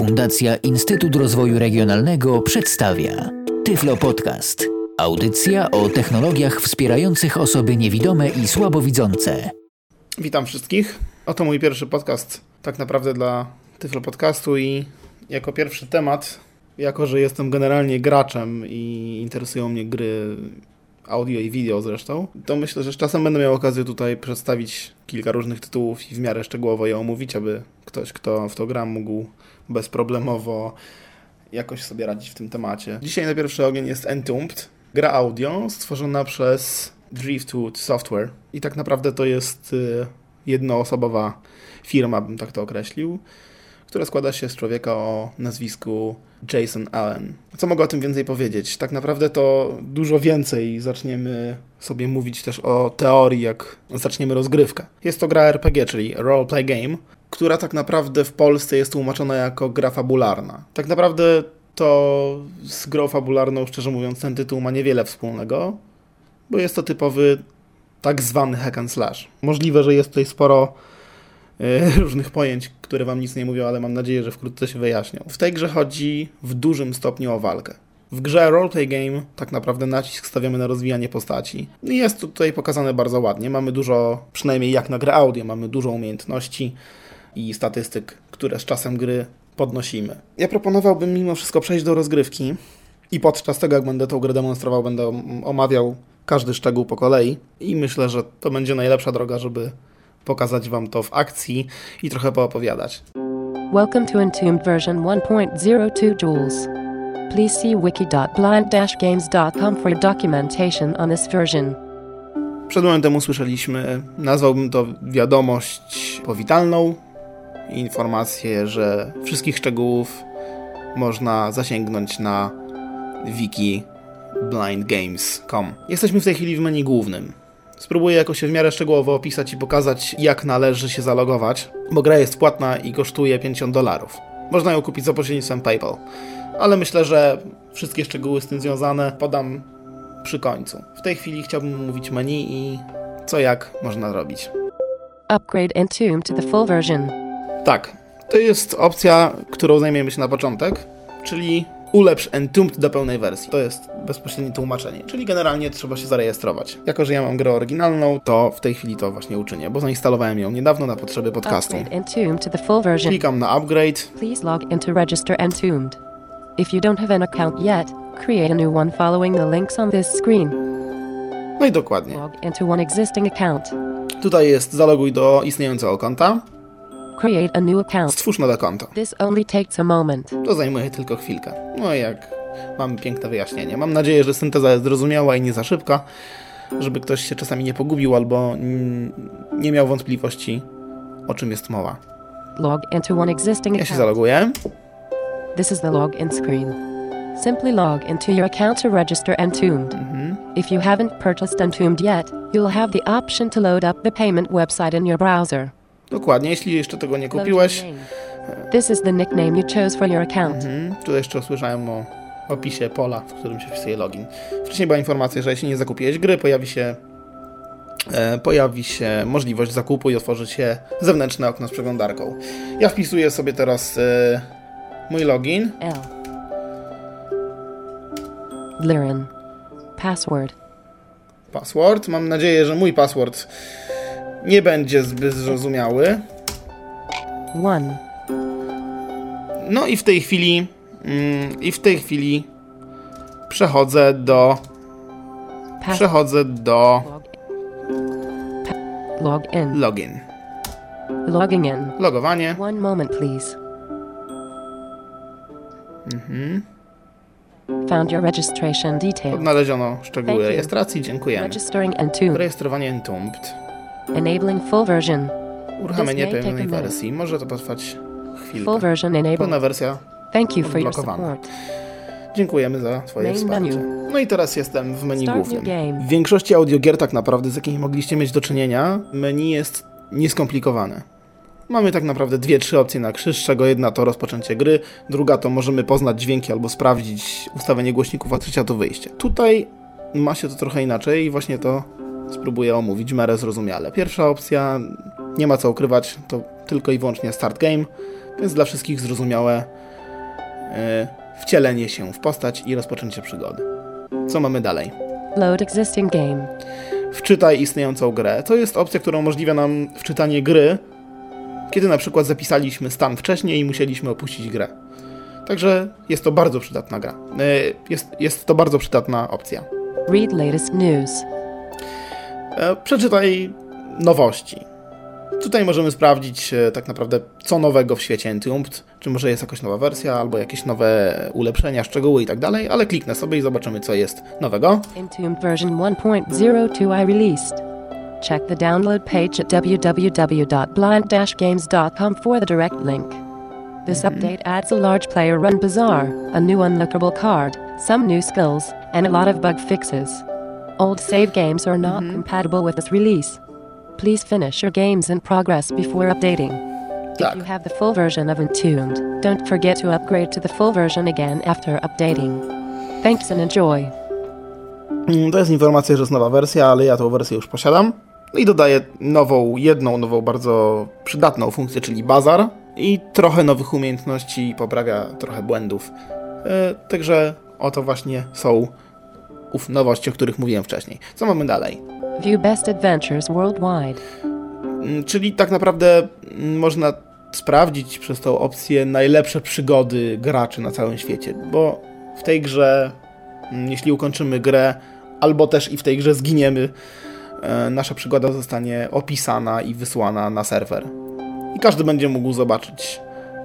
Fundacja Instytut Rozwoju Regionalnego przedstawia Tyflo Podcast. Audycja o technologiach wspierających osoby niewidome i słabowidzące. Witam wszystkich. Oto mój pierwszy podcast, tak naprawdę dla Tyflo Podcastu i jako pierwszy temat, jako że jestem generalnie graczem i interesują mnie gry audio i video zresztą, to myślę, że z czasem będę miał okazję tutaj przedstawić kilka różnych tytułów i w miarę szczegółowo je omówić, aby ktoś, kto w to gra, mógł bezproblemowo jakoś sobie radzić w tym temacie. Dzisiaj na pierwszy ogień jest Entombed, gra audio stworzona przez Driftwood Software i tak naprawdę to jest y, jednoosobowa firma, bym tak to określił, która składa się z człowieka o nazwisku Jason Allen. Co mogę o tym więcej powiedzieć? Tak naprawdę to dużo więcej zaczniemy sobie mówić też o teorii, jak zaczniemy rozgrywkę. Jest to gra RPG, czyli Role Play Game, która tak naprawdę w Polsce jest tłumaczona jako gra fabularna. Tak naprawdę to z grą fabularną, szczerze mówiąc, ten tytuł ma niewiele wspólnego, bo jest to typowy tak zwany hack and slash. Możliwe, że jest tutaj sporo y, różnych pojęć, które wam nic nie mówią, ale mam nadzieję, że wkrótce się wyjaśnią. W tej grze chodzi w dużym stopniu o walkę. W grze Roleplay Game tak naprawdę nacisk stawiamy na rozwijanie postaci. Jest to tutaj pokazane bardzo ładnie. Mamy dużo, przynajmniej jak na grę audio, mamy dużo umiejętności i statystyk, które z czasem gry podnosimy. Ja proponowałbym mimo wszystko przejść do rozgrywki i podczas tego, jak będę tą grę demonstrował, będę omawiał każdy szczegół po kolei i myślę, że to będzie najlepsza droga, żeby pokazać Wam to w akcji i trochę poopowiadać. Welcome to Entombed version 1.02 joules. Please see wiki.blind-games.com for documentation on this version. Przed momentem usłyszeliśmy, nazwałbym to wiadomość powitalną, informację, że wszystkich szczegółów można zasięgnąć na wiki blindgames.com. Jesteśmy w tej chwili w menu głównym. Spróbuję jakoś się w miarę szczegółowo opisać i pokazać, jak należy się zalogować, bo gra jest płatna i kosztuje 50 dolarów. Można ją kupić za pośrednictwem PayPal, ale myślę, że wszystkie szczegóły z tym związane podam przy końcu. W tej chwili chciałbym mówić menu i co jak można robić. Upgrade Entomb to the full version. Tak, to jest opcja, którą zajmiemy się na początek, czyli ulepsz Entombed do pełnej wersji. To jest bezpośrednie tłumaczenie, czyli generalnie trzeba się zarejestrować. Jako, że ja mam grę oryginalną, to w tej chwili to właśnie uczynię, bo zainstalowałem ją niedawno na potrzeby podcastu. Klikam na upgrade. Please log in to register Entombed. If you don't have an account yet, create a new one following the links on this screen. No i dokładnie. Log into one existing account. Tutaj jest zaloguj do istniejącego konta. Create a new account. Stwórz nowe konto. This only takes a moment. To zajmuje tylko chwilkę. No jak mamy piękne wyjaśnienie. Mam nadzieję, że synteza jest zrozumiała i nie za szybka, żeby ktoś się czasami nie pogubił albo nie miał wątpliwości, o czym jest mowa. Log into one existing Ja się account. zaloguję. This is the login screen. Simply log into your account to register Entombed. If you haven't purchased Entombed yet, you'll have the option to load up the payment website in your browser. Dokładnie, jeśli jeszcze tego nie kupiłeś. This is the nickname you chose for your account. Mhm. Tu jeszcze usłyszałem o opisie pola, w którym się wpisuje login. Wcześniej była informacja, że jeśli nie zakupiłeś gry, pojawi się, e, pojawi się możliwość zakupu i otworzy się zewnętrzne okno z przeglądarką. Ja wpisuję sobie teraz e, mój login. L. Liren. Password. Password. Mam nadzieję, że mój password nie będzie zbyt zrozumiały. 1. No i w tej chwili mm, i w tej chwili przechodzę do Pass- przechodzę do log, in. login. Logging in. Logowanie. One moment, please. Found your registration details. Odnaleziono szczegóły rejestracji. Dziękujemy. Registering Entombed. Rejestrowanie Entombed. Enabling full version. May pełnej wersji. Może to potrwać Full chwilkę. version enabled. Pełna wersja. Thank you for your support. Dziękujemy za Twoje Main wsparcie. menu. No i teraz jestem w menu Start głównym. W większości audiogier tak naprawdę, z jakimi mogliście mieć do czynienia, menu jest nieskomplikowane. Mamy tak naprawdę dwie, trzy opcje na krzyż, z czego jedna to rozpoczęcie gry, druga to możemy poznać dźwięki albo sprawdzić ustawienie głośników, a trzecia to wyjście. Tutaj ma się to trochę inaczej i właśnie to spróbuję omówić w miarę zrozumiale. Pierwsza opcja, nie ma co ukrywać, to tylko i wyłącznie start game. więc dla wszystkich zrozumiałe e, wcielenie się w postać i rozpoczęcie przygody. Co mamy dalej? Load existing game. Wczytaj istniejącą grę. To jest opcja, która umożliwia nam wczytanie gry, kiedy na przykład zapisaliśmy stan wcześniej i musieliśmy opuścić grę. Także jest to bardzo przydatna gra. E, Jest, jest to bardzo przydatna opcja. Read latest news. E, Przeczytaj nowości. Tutaj możemy sprawdzić e, tak naprawdę, co nowego w świecie Entombed, czy może jest jakaś nowa wersja, albo jakieś nowe ulepszenia, szczegóły i tak dalej, ale kliknę sobie i zobaczymy, co jest nowego. Entombed version 1.02 I released. Check the download page at www.blind-games.com for the direct link. This update adds a large player-run bazaar, a new unlockable card, some new skills, and a lot of bug fixes. Old save games are not compatible with this release. Please finish your games in progress before updating. Tak. If you have the full version of Entombed, don't forget to upgrade to the full version again after updating. Thanks and enjoy. Mm, To jest informacja, że jest nowa wersja, ale ja tą wersję już posiadam. I dodaję nową, jedną nową, bardzo przydatną funkcję, czyli bazar. I trochę nowych umiejętności i poprawia trochę błędów. E, Także oto właśnie są ów nowości, o których mówiłem wcześniej. Co mamy dalej? View best adventures worldwide. Mm, Czyli tak naprawdę mm, można sprawdzić przez tą opcję najlepsze przygody graczy na całym świecie, bo w tej grze, mm, jeśli ukończymy grę, albo też i w tej grze zginiemy, e, nasza przygoda zostanie opisana i wysłana na serwer. I każdy będzie mógł zobaczyć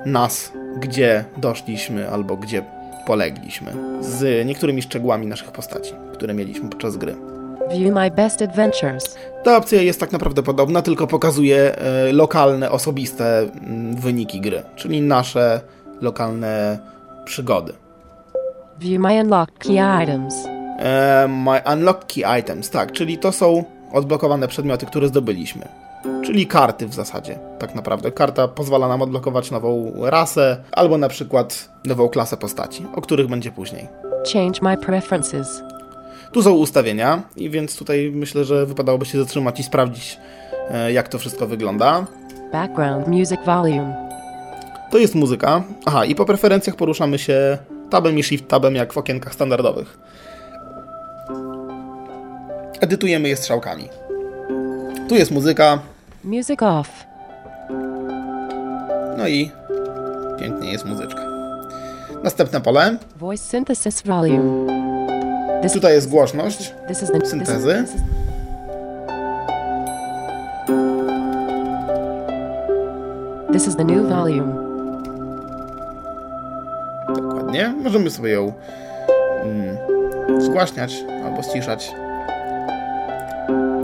nas, gdzie doszliśmy albo gdzie polegliśmy, z niektórymi szczegółami naszych postaci, które mieliśmy podczas gry. View my best adventures. Ta opcja jest tak naprawdę podobna, tylko pokazuje e, lokalne, osobiste mm, wyniki gry, czyli nasze lokalne przygody. View my unlocked key items. E, my unlock key items, tak, czyli to są odblokowane przedmioty, które zdobyliśmy. Czyli karty w zasadzie, tak naprawdę. Karta pozwala nam odblokować nową rasę, albo na przykład nową klasę postaci, o których będzie później. Change my preferences. Tu są ustawienia, i więc tutaj myślę, że wypadałoby się zatrzymać i sprawdzić, e, jak to wszystko wygląda. Background music volume. To jest muzyka. Aha, i po preferencjach poruszamy się tabem i shift tabem jak w okienkach standardowych. Edytujemy je strzałkami. Tu jest muzyka, Music off. no i pięknie jest muzyczka. Następne pole. Voice synthesis volume. This, Tutaj jest głośność. is, this is the new volume. Dokładnie. Możemy sobie ją mm, zgłaśniać albo ściszać.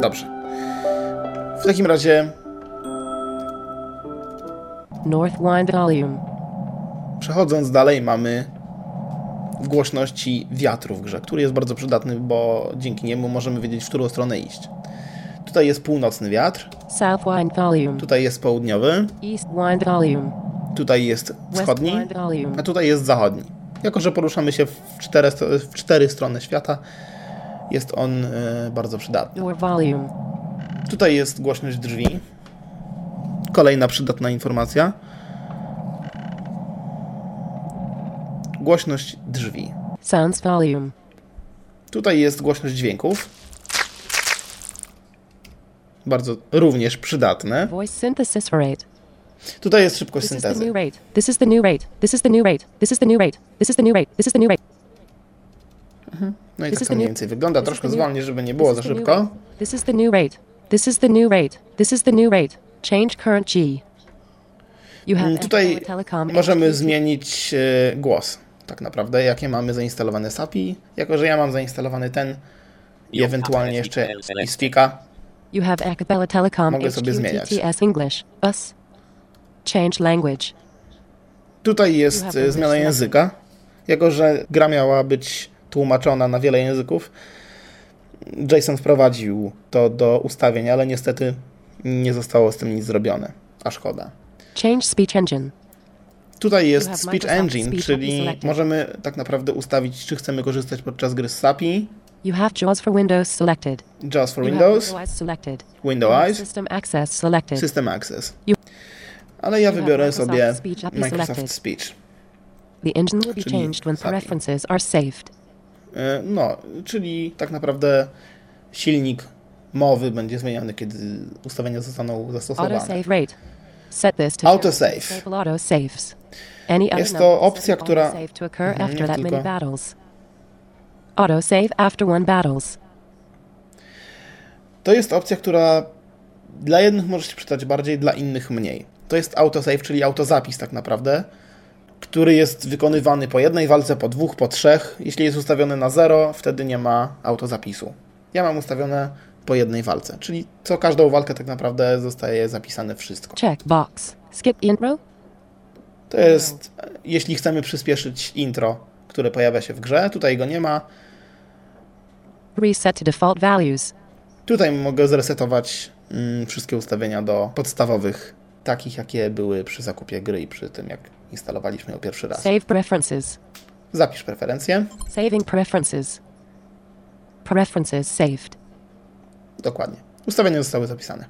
Dobrze. W takim razie North wind volume. Przechodząc dalej mamy w głośności wiatru w grze, który jest bardzo przydatny, bo dzięki niemu możemy wiedzieć, w którą stronę iść. Tutaj jest północny wiatr, South wind volume. tutaj jest południowy, East wind volume. tutaj jest wschodni, a tutaj jest zachodni. Jako, że poruszamy się w cztery, w cztery strony świata, jest on e, bardzo przydatny. Door volume. Tutaj jest głośność drzwi. Kolejna przydatna informacja. Głośność drzwi. Sounds volume. Tutaj jest głośność dźwięków. Bardzo również przydatne. Voice synthesis rate. Tutaj jest szybkość syntezy. This is the new rate. This is the new rate. This is the new rate. This is the new rate. This is the new rate. No i tak to mniej więcej wygląda. Troszkę zwolnię, żeby nie było za szybko. This is the new rate. This is the new rate. This is the new rate. Change current G. You have Mm, Tutaj możemy zmienić e, głos. Tak naprawdę, jakie mamy zainstalowane SAPI. Jako, że ja mam zainstalowany ten i ewentualnie jeszcze i Speaka. You have Acapella Telecom Mogę sobie zmieniać. English. US. Change language. Tutaj jest e, zmiana języka. Jako, że gra miała być tłumaczona na wiele języków, Jason wprowadził to do ustawień, ale niestety nie zostało z tym nic zrobione. A szkoda. Change speech engine. Tutaj jest Speech Engine, czyli możemy tak naprawdę ustawić, czy chcemy korzystać podczas gry z SAPI, You have JAWS for Windows selected. JAWS for Windows, selected. Windows, System access selected. System Access. Ale ja wybiorę sobie Microsoft. Speech. The engine will be changed when preferences are saved. E, No, czyli tak naprawdę silnik mowy będzie zmieniany, kiedy ustawienia zostaną zastosowane. Autosave rate. Set this to Autosave. autosaves. Any other Jest to opcja, która- to occur Mhm, after that many battles. Autosave after one battles. To jest opcja, która dla jednych może się przydać bardziej, dla innych mniej. To jest autosave, czyli autozapis tak naprawdę, który jest wykonywany po jednej walce, po dwóch, po trzech. Jeśli jest ustawiony na zero, wtedy nie ma autozapisu. Ja mam ustawione po jednej walce, czyli co każdą walkę tak naprawdę zostaje zapisane wszystko. Check box. Skip intro. To jest, jeśli chcemy przyspieszyć intro, które pojawia się w grze, tutaj go nie ma. Reset default values. Tutaj mogę zresetować mm, wszystkie ustawienia do podstawowych, takich jakie były przy zakupie gry i przy tym, jak instalowaliśmy ją pierwszy raz. Save preferences. Zapisz preferencje. Saving preferences. Preferences saved. Dokładnie. Ustawienia zostały zapisane.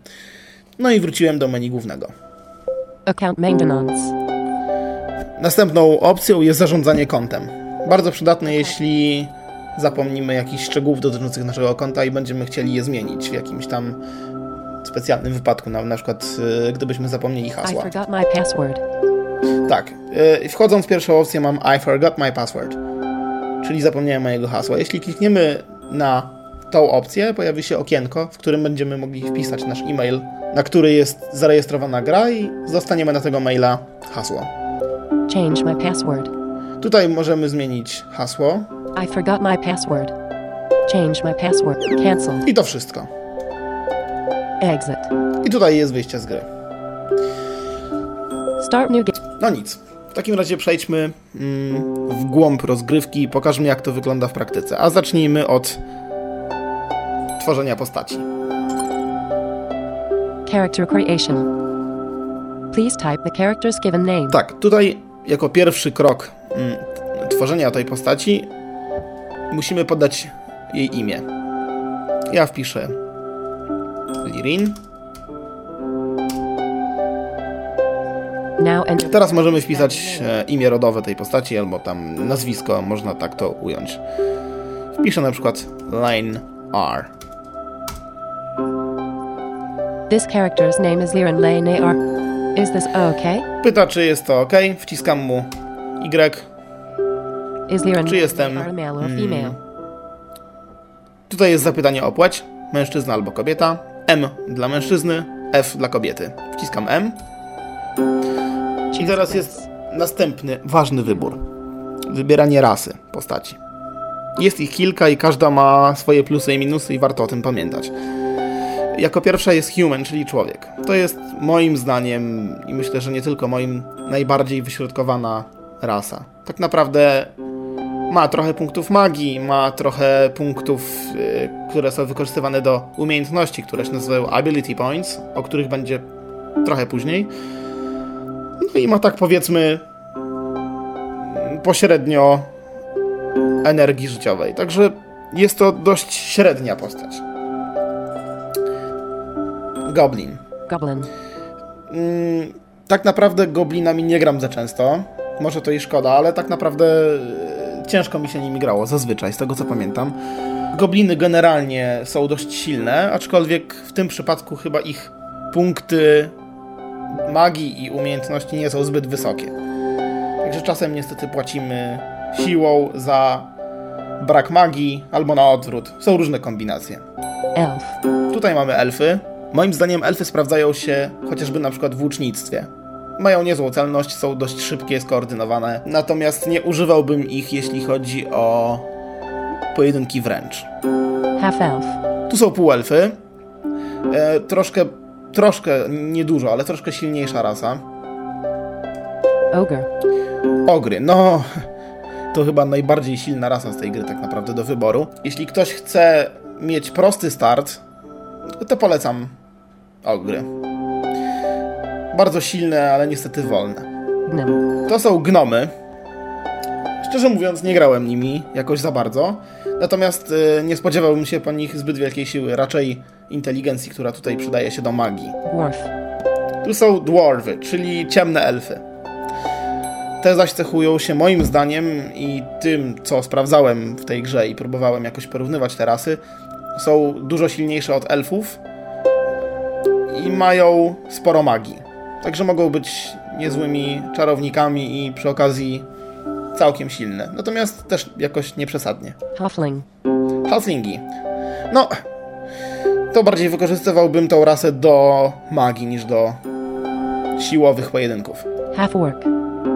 No i wróciłem do menu głównego. Account maintenance. Następną opcją jest zarządzanie kontem. Bardzo przydatne, jeśli zapomnimy jakichś szczegółów dotyczących naszego konta i będziemy chcieli je zmienić w jakimś tam specjalnym wypadku, na, na przykład y, gdybyśmy zapomnieli I hasła. forgot my password. Tak. y, Wchodząc w pierwszą opcję mam I forgot my password, czyli zapomniałem mojego hasła. Jeśli klikniemy na tą opcję, pojawi się okienko, w którym będziemy mogli wpisać nasz e-mail, na który jest zarejestrowana gra i dostaniemy na tego maila hasło. Change my password. Tutaj możemy zmienić hasło I forgot my password. Change my password. Cancel. i to wszystko. Exit. I tutaj jest wyjście z gry. Start new game. No nic. W takim razie przejdźmy mm, w głąb rozgrywki i pokażmy, jak to wygląda w praktyce. A zacznijmy od tworzenia postaci. Character creation. Please type the character's given name. Tak, tutaj jako pierwszy krok mm, tworzenia tej postaci musimy podać jej imię. Ja wpiszę Lirin. Teraz możemy wpisać e, imię rodowe tej postaci albo tam nazwisko, można tak to ująć. Wpiszę na przykład Line R. This character's name is Liren Lane R. Is this okay? Pyta, czy jest to ok. Wciskam mu Y. Is Liren Czy jestem, mm, female? Tutaj jest zapytanie o płeć, mężczyzna albo kobieta. M dla mężczyzny, F dla kobiety. Wciskam M. I teraz jest następny ważny wybór. Wybieranie rasy postaci. Jest ich kilka i każda ma swoje plusy i minusy i warto o tym pamiętać. Jako pierwsza jest human, czyli człowiek. To jest moim zdaniem i myślę, że nie tylko moim najbardziej wyśrodkowana rasa. Tak naprawdę ma trochę punktów magii, ma trochę punktów, y, które są wykorzystywane do umiejętności, które się nazywają ability points, o których będzie trochę później. No i ma tak powiedzmy pośrednio energii życiowej. Także jest to dość średnia postać. Goblin. Goblin. Mm, tak naprawdę goblinami nie gram za często. Może to i szkoda, ale tak naprawdę ciężko mi się nimi grało, zazwyczaj, z tego co pamiętam. Gobliny generalnie są dość silne, aczkolwiek w tym przypadku chyba ich punkty magii i umiejętności nie są zbyt wysokie. Także czasem niestety płacimy siłą za brak magii, albo na odwrót. Są różne kombinacje. Elf. Tutaj mamy elfy. Moim zdaniem elfy sprawdzają się chociażby na przykład w łucznictwie. Mają niezłą celność, są dość szybkie, skoordynowane, natomiast nie używałbym ich, jeśli chodzi o pojedynki wręcz. Half elf. Tu są półelfy. E, troszkę, troszkę, niedużo, ale troszkę silniejsza rasa. Ogre. Ogry, no... To chyba najbardziej silna rasa z tej gry tak naprawdę do wyboru. Jeśli ktoś chce mieć prosty start, to polecam ogry. Bardzo silne, ale niestety wolne. To są gnomy. Szczerze mówiąc, nie grałem nimi jakoś za bardzo. Natomiast y, nie spodziewałbym się po nich zbyt wielkiej siły, raczej inteligencji, która tutaj przydaje się do magii. Dwarf. Tu są dwarwy, czyli ciemne elfy. Te zaś cechują się moim zdaniem i tym, co sprawdzałem w tej grze i próbowałem jakoś porównywać te rasy, są dużo silniejsze od elfów i mają sporo magii. Także mogą być niezłymi czarownikami i przy okazji całkiem silne. Natomiast też jakoś nieprzesadnie. Huffling. Halflingi. No, to bardziej wykorzystywałbym tą rasę do magii niż do siłowych pojedynków. Half orc.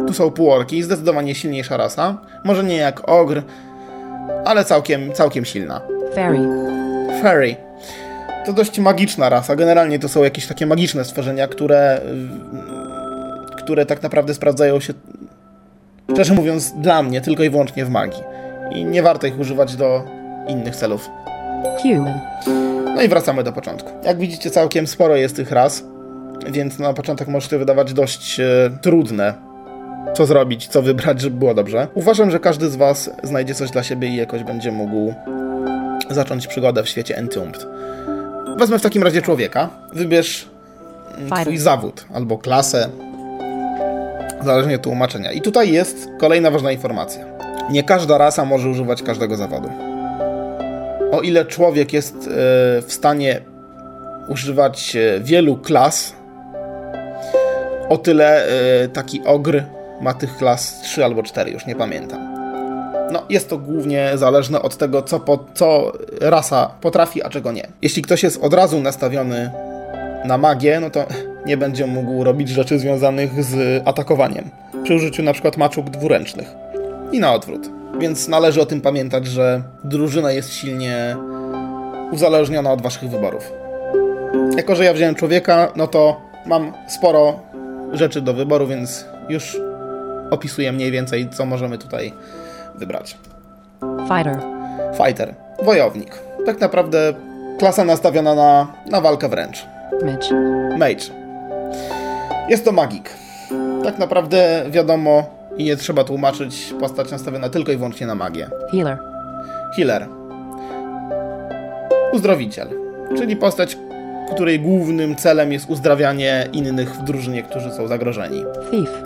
Tu są półorki, zdecydowanie silniejsza rasa. Może nie jak ogr, ale całkiem, całkiem silna. Fairy. Fairy. To dość magiczna rasa. Generalnie to są jakieś takie magiczne stworzenia, które, y, które tak naprawdę sprawdzają się, szczerze mówiąc, dla mnie tylko i wyłącznie w magii. I nie warto ich używać do innych celów. Human. No i wracamy do początku. Jak widzicie, całkiem sporo jest tych ras, więc na początek może się wydawać dość e, trudne, co zrobić, co wybrać, żeby było dobrze. Uważam, że każdy z Was znajdzie coś dla siebie i jakoś będzie mógł zacząć przygodę w świecie Entombed. Wezmę w takim razie człowieka. Wybierz mm, Fajnie. Twój zawód albo klasę, zależnie od tłumaczenia. I tutaj jest kolejna ważna informacja. Nie każda rasa może używać każdego zawodu. O ile człowiek jest e, w stanie używać e, wielu klas, o tyle e, taki ogr ma tych klas 3 albo 4, już nie pamiętam. No, jest to głównie zależne od tego, co, po, co rasa potrafi, a czego nie. Jeśli ktoś jest od razu nastawiony na magię, no to nie będzie mógł robić rzeczy związanych z atakowaniem. Przy użyciu na przykład maczug dwuręcznych. I na odwrót. Więc należy o tym pamiętać, że drużyna jest silnie uzależniona od waszych wyborów. Jako, że ja wziąłem człowieka, no to mam sporo rzeczy do wyboru, więc już opisuję mniej więcej, co możemy tutaj wybrać. Fighter. Fighter, wojownik. Tak naprawdę klasa nastawiona na, na walkę wręcz. Mage. Mage. Jest to magik. Tak naprawdę wiadomo i nie trzeba tłumaczyć, postać nastawiona tylko i wyłącznie na magię. Healer. Healer. Uzdrowiciel. Czyli postać, której głównym celem jest uzdrawianie innych w drużynie, którzy są zagrożeni. Thief.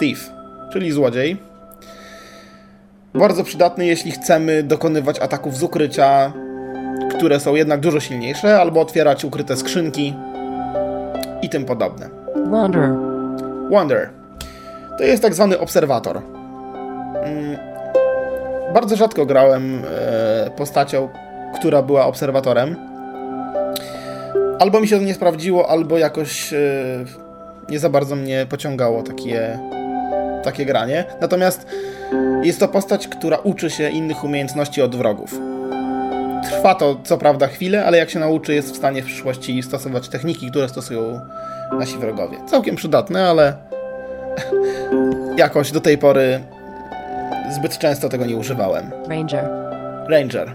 Thief, czyli złodziej. Bardzo przydatny, jeśli chcemy dokonywać ataków z ukrycia, które są jednak dużo silniejsze, albo otwierać ukryte skrzynki i tym podobne. Wanderer. Wonder. To jest tak zwany obserwator. Mm, Bardzo rzadko grałem e, postacią, która była obserwatorem. Albo mi się to nie sprawdziło, albo jakoś e, nie za bardzo mnie pociągało takie, takie granie. Natomiast jest to postać, która uczy się innych umiejętności od wrogów. Trwa to co prawda chwilę, ale jak się nauczy, jest w stanie w przyszłości stosować techniki, które stosują nasi wrogowie. Całkiem przydatne, ale jakoś do tej pory zbyt często tego nie używałem. Ranger. Ranger.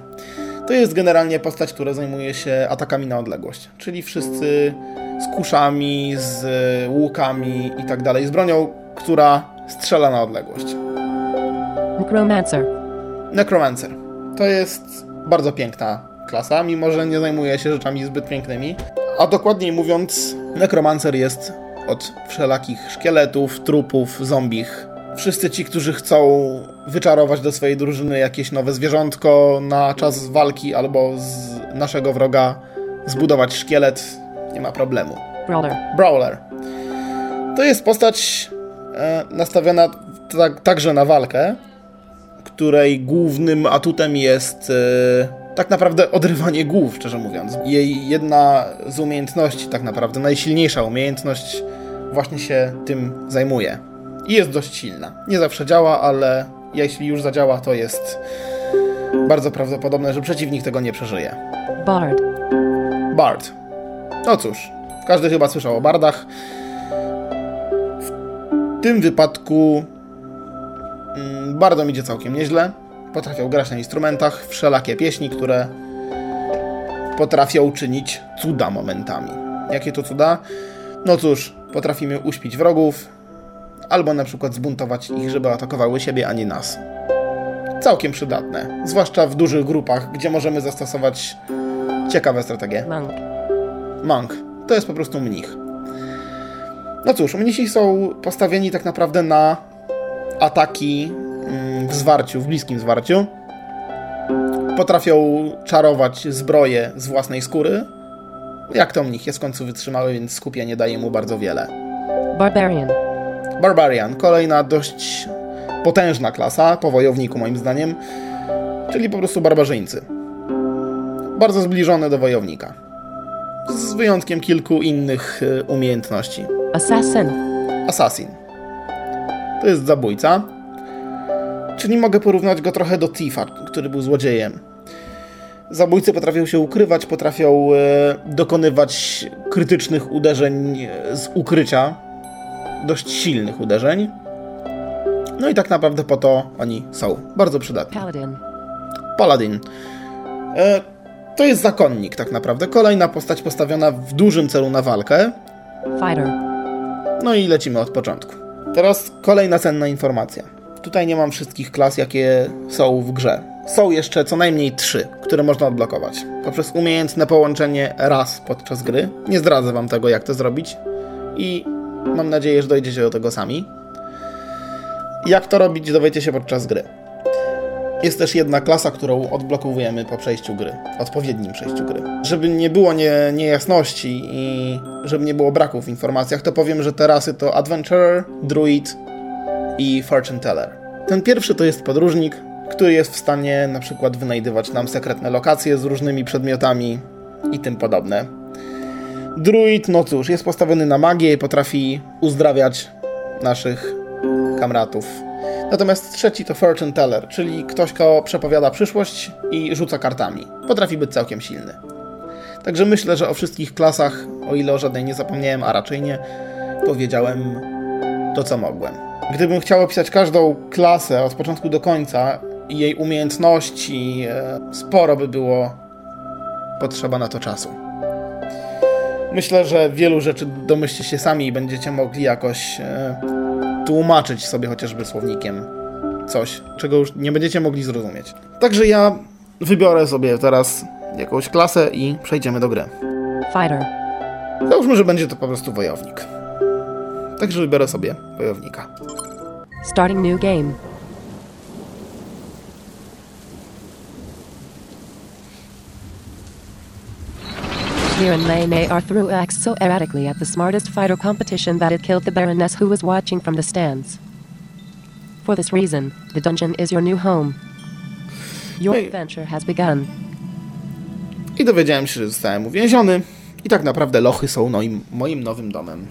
To jest generalnie postać, która zajmuje się atakami na odległość, czyli wszyscy z kuszami, z łukami i tak dalej, z bronią, która strzela na odległość. Necromancer. Necromancer. To jest bardzo piękna klasa, mimo że nie zajmuje się rzeczami zbyt pięknymi. A dokładniej mówiąc, Necromancer jest od wszelakich szkieletów, trupów, zombich. Wszyscy ci, którzy chcą wyczarować do swojej drużyny jakieś nowe zwierzątko na czas walki albo z naszego wroga zbudować szkielet, nie ma problemu. Brawler. Brawler. To jest postać e, nastawiona tak, także na walkę, której głównym atutem jest e, tak naprawdę odrywanie głów, szczerze mówiąc. Jej jedna z umiejętności, tak naprawdę najsilniejsza umiejętność, właśnie się tym zajmuje. I jest dość silna. Nie zawsze działa, ale jeśli już zadziała, to jest bardzo prawdopodobne, że przeciwnik tego nie przeżyje. Bard. Bard. No cóż, każdy chyba słyszał o bardach. W tym wypadku bardzo mi idzie całkiem nieźle. Potrafią grać na instrumentach, wszelakie pieśni, które potrafią czynić cuda momentami. Jakie to cuda? No cóż, potrafimy uśpić wrogów, albo na przykład zbuntować ich, żeby atakowały siebie, a nie nas. Całkiem przydatne, zwłaszcza w dużych grupach, gdzie możemy zastosować ciekawe strategie. Monk. Monk. To jest po prostu mnich. No cóż, mnisi są postawieni tak naprawdę na ataki mm, w zwarciu, w bliskim zwarciu. Potrafią czarować zbroje z własnej skóry. Jak to mnich jest w końcu wytrzymały, więc skupienie daje mu bardzo wiele. Barbarian. Barbarian, kolejna dość potężna klasa, po wojowniku moim zdaniem, czyli po prostu barbarzyńcy. Bardzo zbliżone do wojownika. Z wyjątkiem kilku innych y, umiejętności. Assassin. Assassin. To jest zabójca. Czyli mogę porównać go trochę do Thiefa, który był złodziejem. Zabójcy potrafią się ukrywać, potrafią e, dokonywać krytycznych uderzeń e, z ukrycia, dość silnych uderzeń. No i tak naprawdę po to oni są bardzo przydatni. Paladin. Paladin. E, to jest zakonnik tak naprawdę. Kolejna postać postawiona w dużym celu na walkę. Fighter. No i lecimy od początku. Teraz kolejna cenna informacja. Tutaj nie mam wszystkich klas, jakie są w grze. Są jeszcze co najmniej trzy, które można odblokować. Poprzez umiejętne połączenie raz podczas gry. Nie zdradzę wam tego, jak to zrobić. I mam nadzieję, że dojdziecie do tego sami. Jak to robić, dowiecie się podczas gry. Jest też jedna klasa, którą odblokowujemy po przejściu gry, odpowiednim przejściu gry. Żeby nie było nie, niejasności i żeby nie było braków w informacjach, to powiem, że te rasy to Adventurer, Druid i Fortune Teller. Ten pierwszy to jest podróżnik, który jest w stanie na przykład wynajdywać nam sekretne lokacje z różnymi przedmiotami i tym podobne. Druid, no cóż, jest postawiony na magię i potrafi uzdrawiać naszych kamratów. Natomiast trzeci to Fortune Teller, czyli ktoś, kto przepowiada przyszłość i rzuca kartami. Potrafi być całkiem silny. Także myślę, że o wszystkich klasach, o ile o żadnej nie zapomniałem, a raczej nie, powiedziałem to, co mogłem. Gdybym chciał opisać każdą klasę od początku do końca i jej umiejętności, e, sporo by było potrzeba na to czasu. Myślę, że wielu rzeczy domyślcie się sami i będziecie mogli jakoś e, tłumaczyć sobie chociażby słownikiem coś, czego już nie będziecie mogli zrozumieć. Także ja wybiorę sobie teraz jakąś klasę i przejdziemy do gry. Fighter. Załóżmy, że będzie to po prostu wojownik. Także wybiorę sobie wojownika. Starting new game. Lene are threw axe so erratically at the smartest fighter competition that it killed the Baroness who was watching from the stands. For this reason, the dungeon is your new home. Your adventure has begun. I dowiedziałem się, że zostałem uwięziony. I tak naprawdę lochy są moim, moim nowym domem.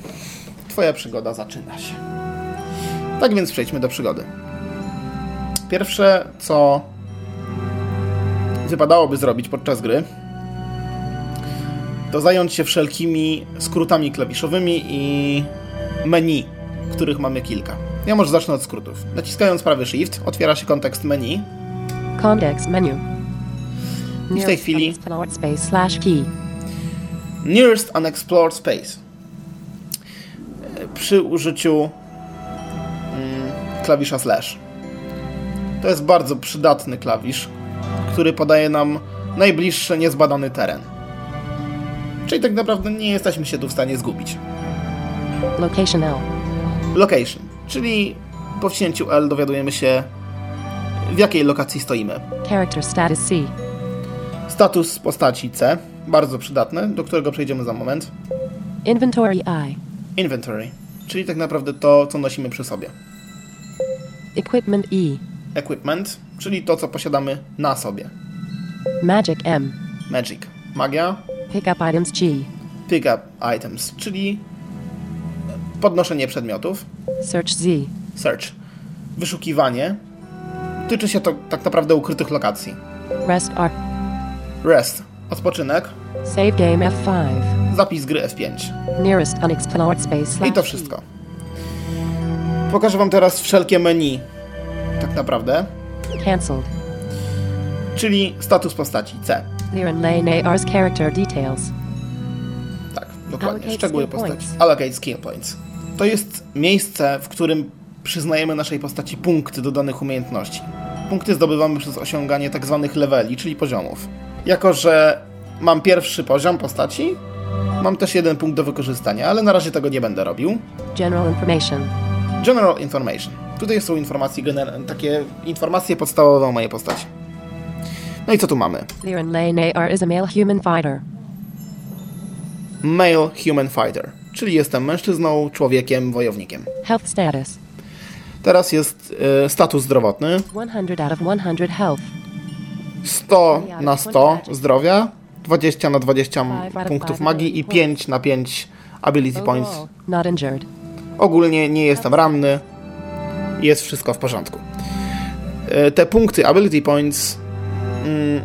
Twoja przygoda zaczyna się. Tak więc przejdźmy do przygody. Pierwsze, co wypadałoby zrobić podczas gry, to zająć się wszelkimi skrótami klawiszowymi i menu, których mamy kilka. Ja może zacznę od skrótów. Naciskając prawy shift, otwiera się kontekst menu. Context menu. I w tej chwili. Nearest Unexplored Space. Przy użyciu mm, klawisza slash. To jest bardzo przydatny klawisz, który podaje nam najbliższy niezbadany teren. Czyli tak naprawdę nie jesteśmy się tu w stanie zgubić. Location L. Location, czyli po wcięciu L dowiadujemy się w jakiej lokacji stoimy. Character status C. Status postaci C, bardzo przydatny, do którego przejdziemy za moment. Inventory I. Inventory, czyli tak naprawdę to, co nosimy przy sobie. Equipment E. Equipment, czyli to, co posiadamy na sobie. Magic M. Magic, magia. Pick up items G. Pick up items, czyli podnoszenie przedmiotów. Search Z. Search, wyszukiwanie. Tyczy się to tak naprawdę ukrytych lokacji. Rest R. Rest, odpoczynek. Save game F5. Zapis gry F5. Nearest unexplored space I to wszystko. Pokażę Wam teraz wszelkie menu, tak naprawdę. Cancelled. czyli status postaci C. And Lane character details. Tak, dokładnie. Szczegóły postaci. Allocate skill points. To jest miejsce, w którym przyznajemy naszej postaci punkty do danych umiejętności. Punkty zdobywamy przez osiąganie tak zwanych leveli, czyli poziomów. Jako, że mam pierwszy poziom postaci, Mam też jeden punkt do wykorzystania, ale na razie tego nie będę robił. General information. General information. Tutaj są informacje, takie informacje podstawowe o mojej postaci. No i co tu mamy? Liren Lane AR is a male human fighter. Male human fighter, czyli jestem mężczyzną, człowiekiem, wojownikiem. Health status. Teraz jest e, status zdrowotny. 100 out of 100 health. 100 na 100 zdrowia, 20 na 20 punktów magii i 5 na 5 ability points. Not injured. Ogólnie nie jestem ranny, jest wszystko w porządku. E, Te punkty ability points mm,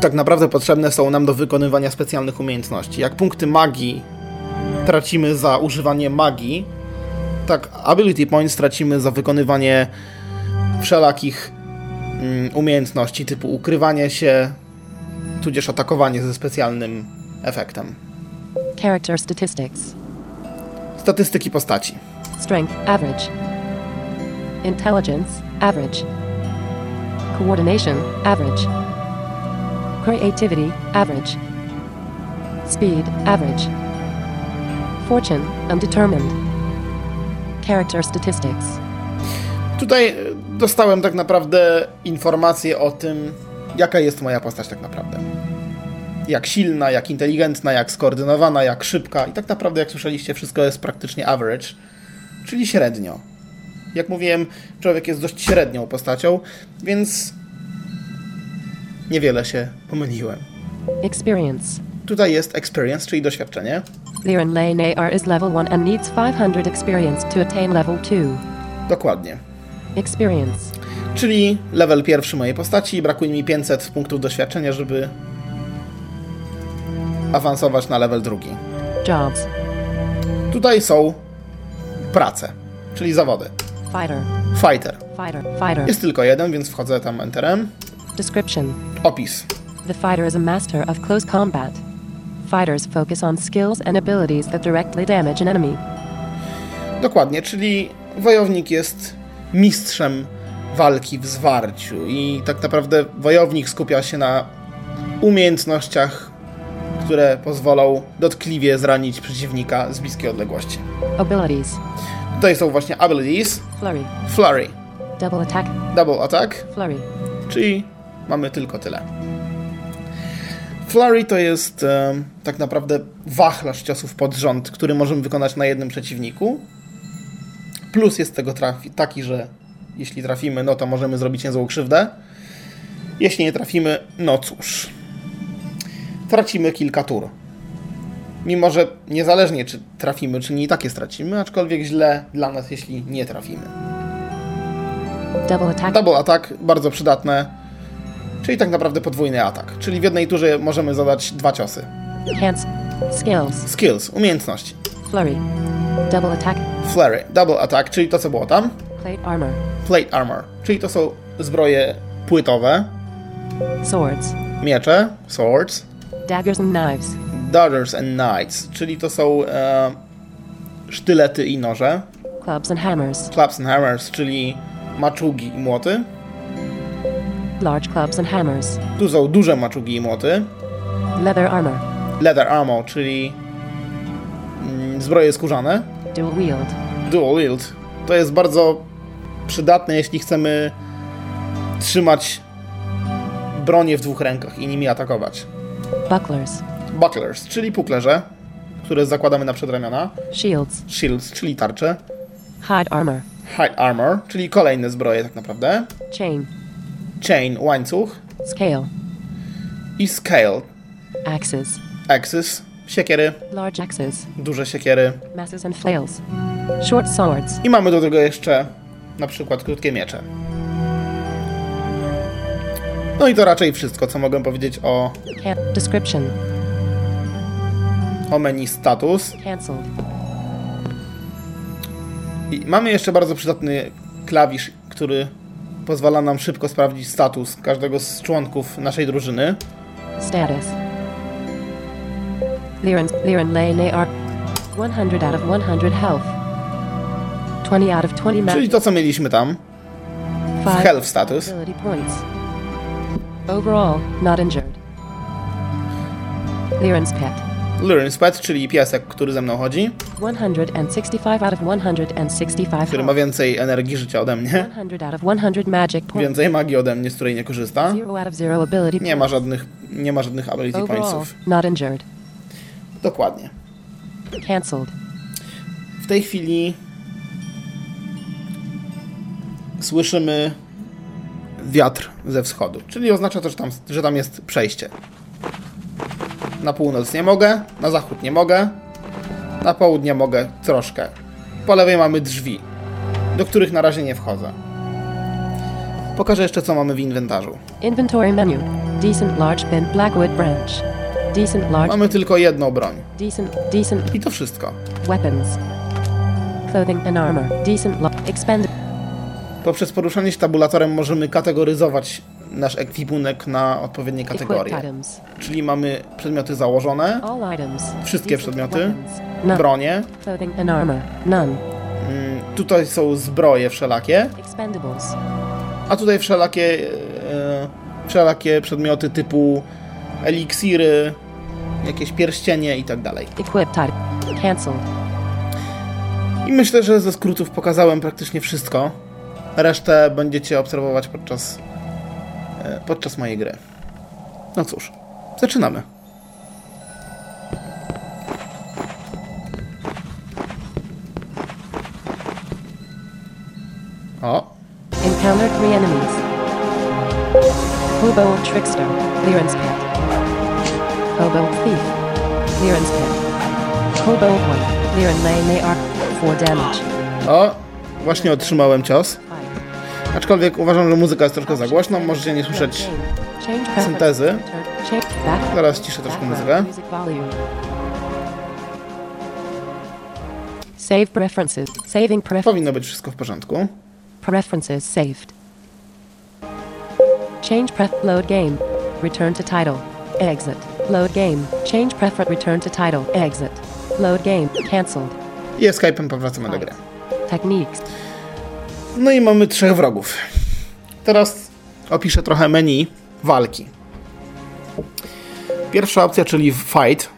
tak naprawdę potrzebne są nam do wykonywania specjalnych umiejętności. Jak punkty magii tracimy za używanie magii, tak ability points tracimy za wykonywanie wszelakich mm, umiejętności typu ukrywanie się, tudzież atakowanie ze specjalnym efektem. Character statistics. Statystyki postaci. Strength, average. Intelligence, average. Coordination, average. Creativity, average. Speed, average. Fortune, undetermined. Character statistics. Tutaj e, dostałem tak naprawdę informacje o tym, jaka jest moja postać tak naprawdę. Jak silna, jak inteligentna, jak skoordynowana, jak szybka. I tak naprawdę, jak słyszeliście, wszystko jest praktycznie average, czyli średnio. Jak mówiłem, człowiek jest dość średnią postacią, więc niewiele się pomyliłem. Experience. Tutaj jest experience, czyli doświadczenie. Liren Lane AR is level 1 and needs 500 experience to attain level 2. Dokładnie. Experience. Czyli level pierwszy mojej postaci brakuje mi 500 punktów doświadczenia, żeby awansować na level drugi. Jobs. Tutaj są prace, czyli zawody. Fighter. Fighter. Fighter. Fighter. Jest tylko jeden, więc wchodzę tam enterem. Description. Opis. The fighter is a master of close combat. Fighters focus on skills and abilities that directly damage an enemy. Dokładnie, czyli wojownik jest mistrzem walki w zwarciu i tak naprawdę wojownik skupia się na umiejętnościach, które pozwolą dotkliwie zranić przeciwnika z bliskiej odległości. Abilities. Tutaj są właśnie abilities, Flurry. flurry, Double attack. double attack, Flurry. czyli mamy tylko tyle. Flurry to jest e, tak naprawdę wachlarz ciosów pod rząd, który możemy wykonać na jednym przeciwniku. Plus jest tego trafi, taki, że jeśli trafimy, no to możemy zrobić niezłą krzywdę. Jeśli nie trafimy, no cóż. Tracimy kilka tur. Mimo, że niezależnie czy trafimy, czy nie i takie stracimy, aczkolwiek źle dla nas, jeśli nie trafimy. Double attack. Double attack, bardzo przydatne, czyli tak naprawdę podwójny atak. Czyli w jednej turze możemy zadać dwa ciosy. Hands. Skills. Skills, umiejętności. Flurry. Double attack. Flurry, double attack, czyli to co było tam. Plate armor. Plate armor, czyli to są zbroje płytowe, Swords. miecze, swords, Daggers and knives. Daggers and knights, czyli to są e, sztylety i noże. Clubs and hammers. Clubs and hammers, czyli maczugi i młoty. Large clubs and hammers. Tu są duże maczugi i młoty. Leather armor. Leather armor, czyli mm, zbroje skórzane. Dual wield. Dual wield. To jest bardzo przydatne, jeśli chcemy trzymać bronię w dwóch rękach i nimi atakować. Bucklers. Bucklers, czyli puklerze, które zakładamy na przedramiona. Shields. Shields, czyli tarcze. Hide armor. Hide armor, czyli kolejne zbroje tak naprawdę. Chain. Chain, łańcuch. Scale. I scale, Axes. axes, siekiery, Large axes. duże siekiery. Masses and flails. Short swords. I mamy do tego jeszcze na przykład krótkie miecze. No i to raczej wszystko, co mogę powiedzieć o, description. O menu status. I mamy jeszcze bardzo przydatny klawisz, który pozwala nam szybko sprawdzić status każdego z członków naszej drużyny. Status. Liren, Liren Lane AR. 100 out of 100 health. 20 out of 20 ma- Czyli to, co mieliśmy tam. Health status. Overall, not injured. Liren's pet. Lurin Spet, czyli piesek, który ze mną chodzi, 165 out of 165 który ma więcej energii życia ode mnie, 100 out of 100 magic więcej magii ode mnie, z której nie korzysta. 0 out of 0 ability Nie ma żadnych, nie ma żadnych ability Overall, pointsów. not injured. Dokładnie. Cancelled. W tej chwili słyszymy wiatr ze wschodu, czyli oznacza to, że tam, że tam jest przejście. Na północ nie mogę, na zachód nie mogę, na południe mogę troszkę. Po lewej mamy drzwi, do których na razie nie wchodzę. Pokażę jeszcze, co mamy w inwentarzu. Inventory menu. Decent large bin blackwood branch. Decent large. Mamy tylko jedną broń. Decent. Decent I to wszystko. weapons. Clothing and armor. Decent. Lo- expend. Poprzez poruszanie się tabulatorem możemy kategoryzować nasz ekwipunek na odpowiednie kategorie. Czyli mamy przedmioty założone. Wszystkie przedmioty? bronie. Mm, Tutaj są zbroje wszelakie, a tutaj wszelakie, e, wszelakie przedmioty typu eliksiry, jakieś pierścienie i tak dalej. I myślę, że ze skrótów pokazałem praktycznie wszystko. Resztę będziecie obserwować podczas, podczas mojej gry. No cóż, zaczynamy. O, Encounter three enemies. Hobo Trickster, Clearance Pet. Hobo Thief, Clearance Pet. Hobo 1, Clearance May Arc, 4 damage. o, właśnie otrzymałem cios. Aczkolwiek uważam, że muzyka jest troszkę za głośna, możecie nie słyszeć. Preference. syntezy. Zaraz ciszę troszkę muzykę. Save preferences. Saving pref- Powinno być wszystko w porządku. preferences saved. Change pref load game. Return to title. Exit. Load game. Change prefer return to title. Exit. Load game. Cancelled. I Escape'em powracamy do gry. Techniques. No i mamy trzech wrogów. Teraz opiszę trochę menu walki. Pierwsza opcja, czyli fight,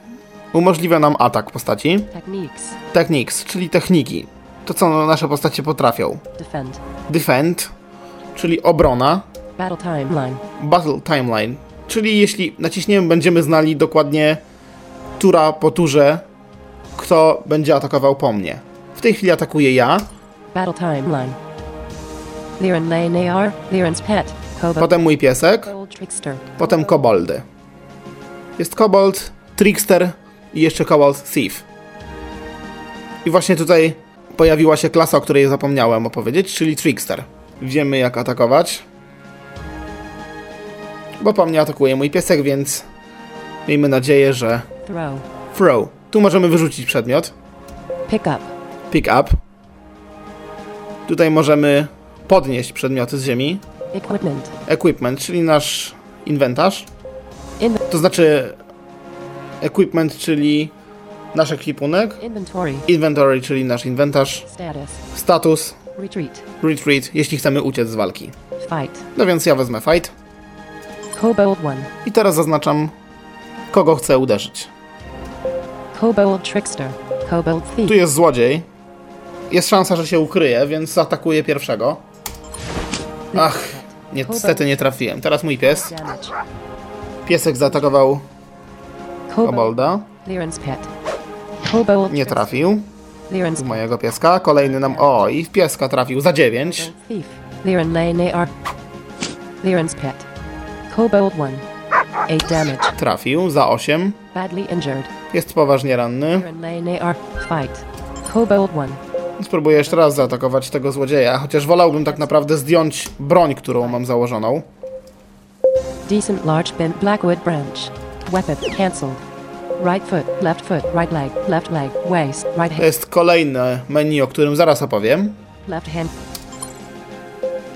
umożliwia nam atak postaci. Techniques. Techniques, czyli techniki. To, co nasze postacie potrafią. Defend. Defend, czyli obrona. Battle timeline. Battle timeline, czyli jeśli naciśniemy, będziemy znali dokładnie tura po turze, kto będzie atakował po mnie. W tej chwili atakuję ja, Battle timeline. Potem mój piesek, potem koboldy. Jest kobold, trickster i jeszcze kobold thief. I właśnie tutaj pojawiła się klasa, o której zapomniałem opowiedzieć, czyli trickster. Wiemy jak atakować. Bo po mnie atakuje mój piesek, więc miejmy nadzieję, że Throw. throw. Tu możemy wyrzucić przedmiot. Pick up. Pick up. Tutaj możemy podnieść przedmioty z ziemi. Equipment. Equipment, czyli nasz inwentarz. In To znaczy equipment, czyli nasz ekwipunek. inventory. Inventory, czyli nasz inwentarz. Status. Status, Retreat. retreat, jeśli chcemy uciec z walki. Fight. No więc ja wezmę fight Kobold 1. i teraz zaznaczam, kogo chcę uderzyć. Kobold Trickster. Kobold Thief. Tu jest złodziej. Jest szansa, że się ukryje, więc zaatakuję pierwszego. Ach, niestety nie trafiłem. Teraz mój pies. Piesek zaatakował Kobold. kobolda. Nie trafił. Mojego pieska. Kolejny nam. O, i w pieska trafił za 9. Kobold Thief. Liren Lane AR. Liren's pet. Kobold 1. 8 damage. Trafił za 8. Badly injured. Jest poważnie ranny. Liren Lane AR. Fight. Kobold 1. Spróbuję jeszcze raz zaatakować tego złodzieja, chociaż wolałbym tak naprawdę zdjąć broń, którą mam założoną. Decent large bent blackwood branch. Weapon cancelled. Right foot, left foot, right leg, left leg, waist, right To hand, jest kolejne menu, o którym zaraz opowiem. left hand.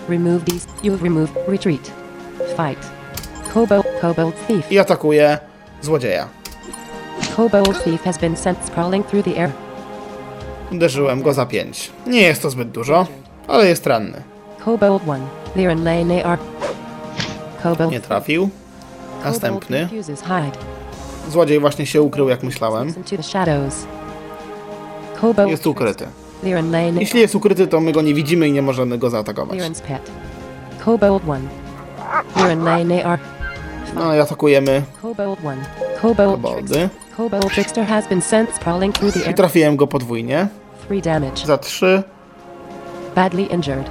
Remove these. You remove. Retreat. Fight. Kobold, Kobold thief. I atakuję złodzieja. Kobold thief has been sent sprawling through the air. Uderzyłem go za 5. Nie jest to zbyt dużo, ale jest ranny. Kobold 1. Liren Lane AR. Kobold. Nie trafił. Następny. Złodziej właśnie się ukrył, jak myślałem. Jest ukryty. Jeśli jest ukryty, to my go nie widzimy i nie możemy go zaatakować. Liren's pet. Kobold 1. Liren Lane AR. No i atakujemy Kobold 1. Kobold koboldy. I trafiłem go podwójnie. 3 damage. Za 3 Badly injured.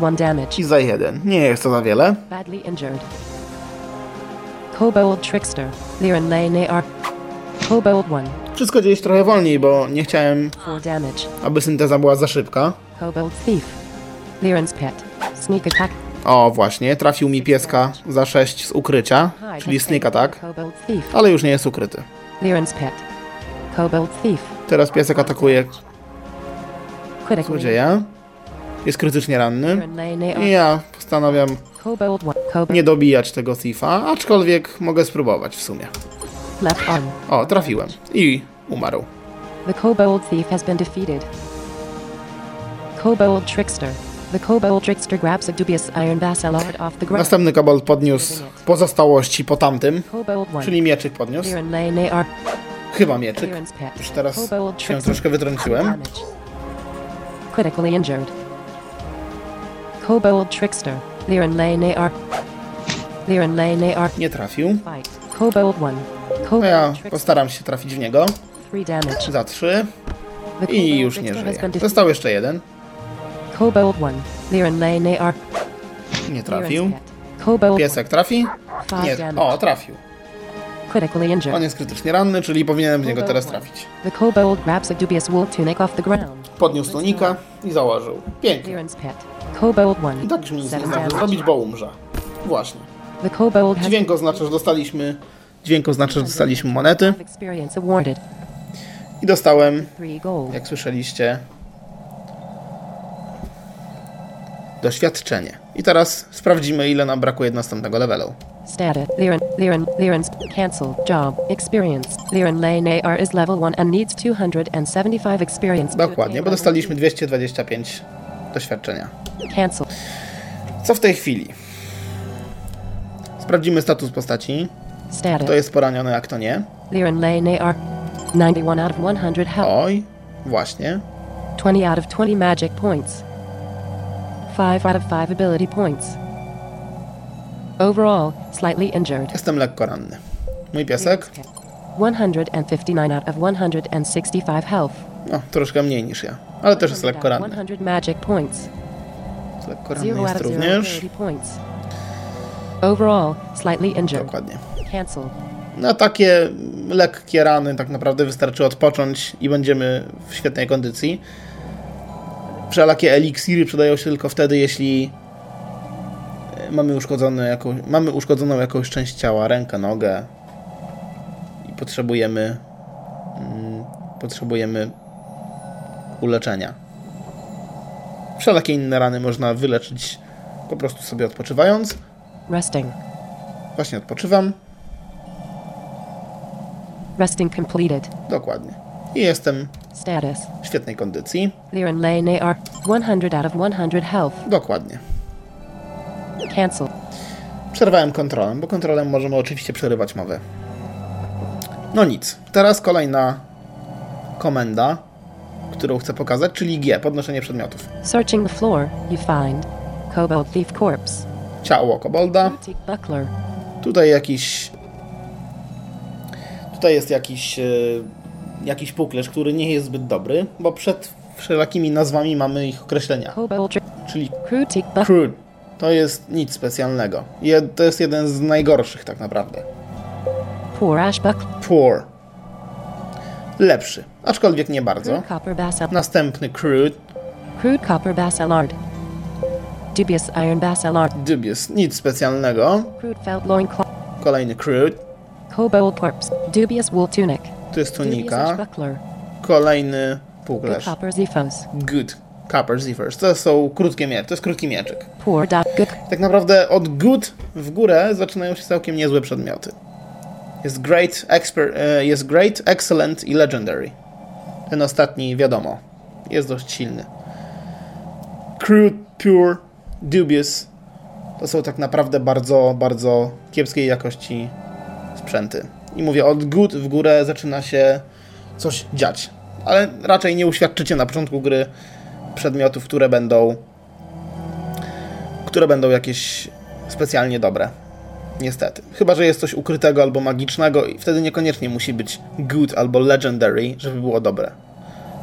1 damage. i za 1. Nie jest to za wiele. Badly injured. Kobold Trickster. Liren Lane AR. Kobold 1. Wszystko dzieje się trochę wolniej, bo nie chciałem, 4 damage. aby synteza była za szybka. Kobold Thief. Liren's pet. Sneak attack. O, właśnie, trafił mi pieska za 6 z ukrycia, czyli sneak attack, ale już nie jest ukryty. Liren's pet. Kobold Thief. Teraz piesek atakuje złodzieja. Jest krytycznie ranny. I ja postanawiam Kobold 1. Kobold nie dobijać tego thiefa, aczkolwiek mogę spróbować w sumie. O, trafiłem. I umarł. The Kobold Thief has been defeated. Kobold Trickster. The Kobold Trickster grabs a dubious iron off the ground. Następny kobold podniósł pozostałości po tamtym, Kobold 1. czyli mieczyk podniósł. Chyba mieczyk. Już teraz się troszkę wytrąciłem. Critically injured. Kobold Trickster. Liren Lane AR. Liren Lane AR. Nie trafił. Kobold 1. No Kobold ja postaram się trafić w niego. 3 damage. Za 3 The i już nie żyje. Został jeszcze jeden. Kobold 1. Liren Lane AR. Nie trafił. Piesek trafi? 5 Nie. O, trafił. Critically injured. On jest krytycznie ranny, czyli powinienem w niego teraz trafić. The kobold grabs a dubious wool tunic off the ground. Podniósł tunika i założył. Pięknie. Liren's pet. Kobold 1. I tak już mi nic nie 7 zdąży damage. zrobić, bo umrze. Właśnie. The kobold has Dźwięk oznacza, że dostaliśmy... Dźwięk oznacza, że dostaliśmy monety i dostałem, 3 gold. jak słyszeliście, doświadczenie. I teraz sprawdzimy, ile nam brakuje do następnego levelu. Status. Liren. Liren. Liren's cancel. Job. Experience. Liren Lane AR is level 1 and needs 275 experience. Dokładnie, bo dostaliśmy 225 doświadczenia. Cancel. Co w tej chwili? Sprawdzimy status postaci. Status. Kto jest poraniony, a kto nie. Liren Lane AR. 91 out of 100 health. Oj, właśnie. 20 out of 20 magic points. 5 out of 5 ability points. Overall, slightly injured. Jestem lekko ranny. Mój piesek? 159 out of 165 health. No, troszkę mniej niż ja. Ale też jest lekko ranny. 100 magic points. Lekko ranny 0 out jest of 0 również. Overall, slightly injured. Dokładnie. Cancel. Na takie lekkie rany tak naprawdę wystarczy odpocząć i będziemy w świetnej kondycji. Wszelakie eliksiry przydają się tylko wtedy, jeśli mamy, uszkodzone jako, mamy uszkodzoną jakąś część ciała, rękę, nogę i potrzebujemy mm, potrzebujemy uleczenia. Wszelakie inne rany można wyleczyć po prostu sobie odpoczywając. Resting. Właśnie odpoczywam. Resting completed. Dokładnie. I jestem Status. w świetnej kondycji. Liren Lane AR. 100 out of 100 health. Dokładnie. Cancel. Przerwałem kontrolę, bo kontrolę możemy oczywiście przerywać mowę. No nic. Teraz kolejna komenda, którą chcę pokazać, czyli G, podnoszenie przedmiotów. Searching the floor, you find Kobold Thief Corpse. Ciało kobolda. Buckler. Tutaj jakiś... Tutaj jest jakiś... e, jakiś puklerz, który nie jest zbyt dobry, bo przed wszelakimi nazwami mamy ich określenia. Czyli crude. To jest nic specjalnego. To jest jeden z najgorszych tak naprawdę. Poor Ash Buckler. Poor. Lepszy, aczkolwiek nie bardzo. Następny crude, Crude Copper Basalard. Dubious Iron Basalard. dubious, nic specjalnego. Crude Felt Loincloth. Kolejny crude, Kobold Corpse. Dubious Wool Tunic. to jest tunika. Kolejny Good puklerz. Copper Ziphos. Good. Copper zippers. To są krótkie miecze, to jest krótki mieczyk. Tak naprawdę od good w górę zaczynają się całkiem niezłe przedmioty. Jest great, exper, e, jest great, excellent i legendary. Ten ostatni, wiadomo, jest dość silny. Crude, pure, dubious to są tak naprawdę bardzo, bardzo kiepskiej jakości sprzęty. I mówię, od good w górę zaczyna się coś dziać. Ale raczej nie uświadczycie na początku gry przedmiotów, które będą które będą jakieś specjalnie dobre. Niestety. Chyba, że jest coś ukrytego albo magicznego i wtedy niekoniecznie musi być good albo legendary, żeby było dobre.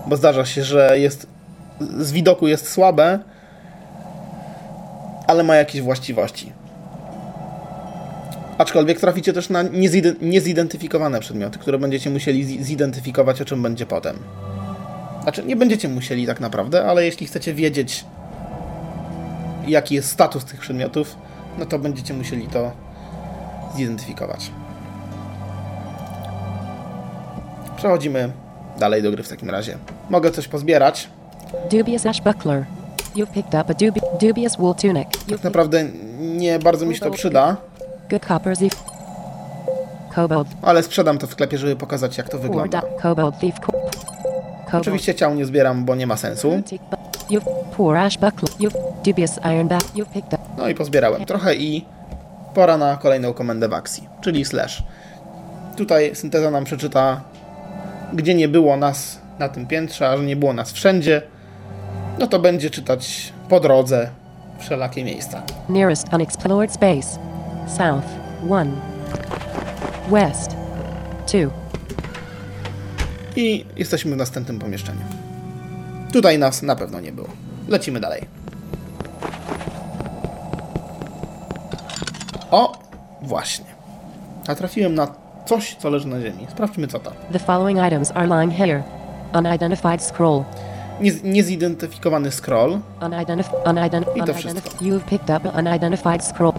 Bo zdarza się, że jest z widoku jest słabe, ale ma jakieś właściwości. Aczkolwiek traficie też na niezidentyfikowane przedmioty, które będziecie musieli zidentyfikować, o czym będzie potem. Znaczy, nie będziecie musieli tak naprawdę, ale jeśli chcecie wiedzieć, jaki jest status tych przedmiotów, no to będziecie musieli to zidentyfikować. Przechodzimy dalej do gry w takim razie. Mogę coś pozbierać. Dubious ash buckler. You've picked up a dubi dubious wool tunic. Tak naprawdę nie bardzo mi się to przyda. Good copper thief. Ale sprzedam to w sklepie, żeby pokazać jak to wygląda. Thief. Oczywiście ciał nie zbieram, bo nie ma sensu. No i pozbierałem trochę i pora na kolejną komendę w akcji, czyli slash. Tutaj synteza nam przeczyta, gdzie nie było nas na tym piętrze, a że nie było nas wszędzie, no to będzie czytać po drodze wszelakie miejsca. Nearest unexplored space. South 1. West 2. I jesteśmy w następnym pomieszczeniu. Tutaj nas na pewno nie było. Lecimy dalej. O, właśnie. A trafiłem na coś, co leży na ziemi. Sprawdźmy, co to. The following items are lying here. Unidentified scroll. Nie, niezidentyfikowany scroll. Unidentified. Unident I to wszystko. You've picked up unidentified scroll.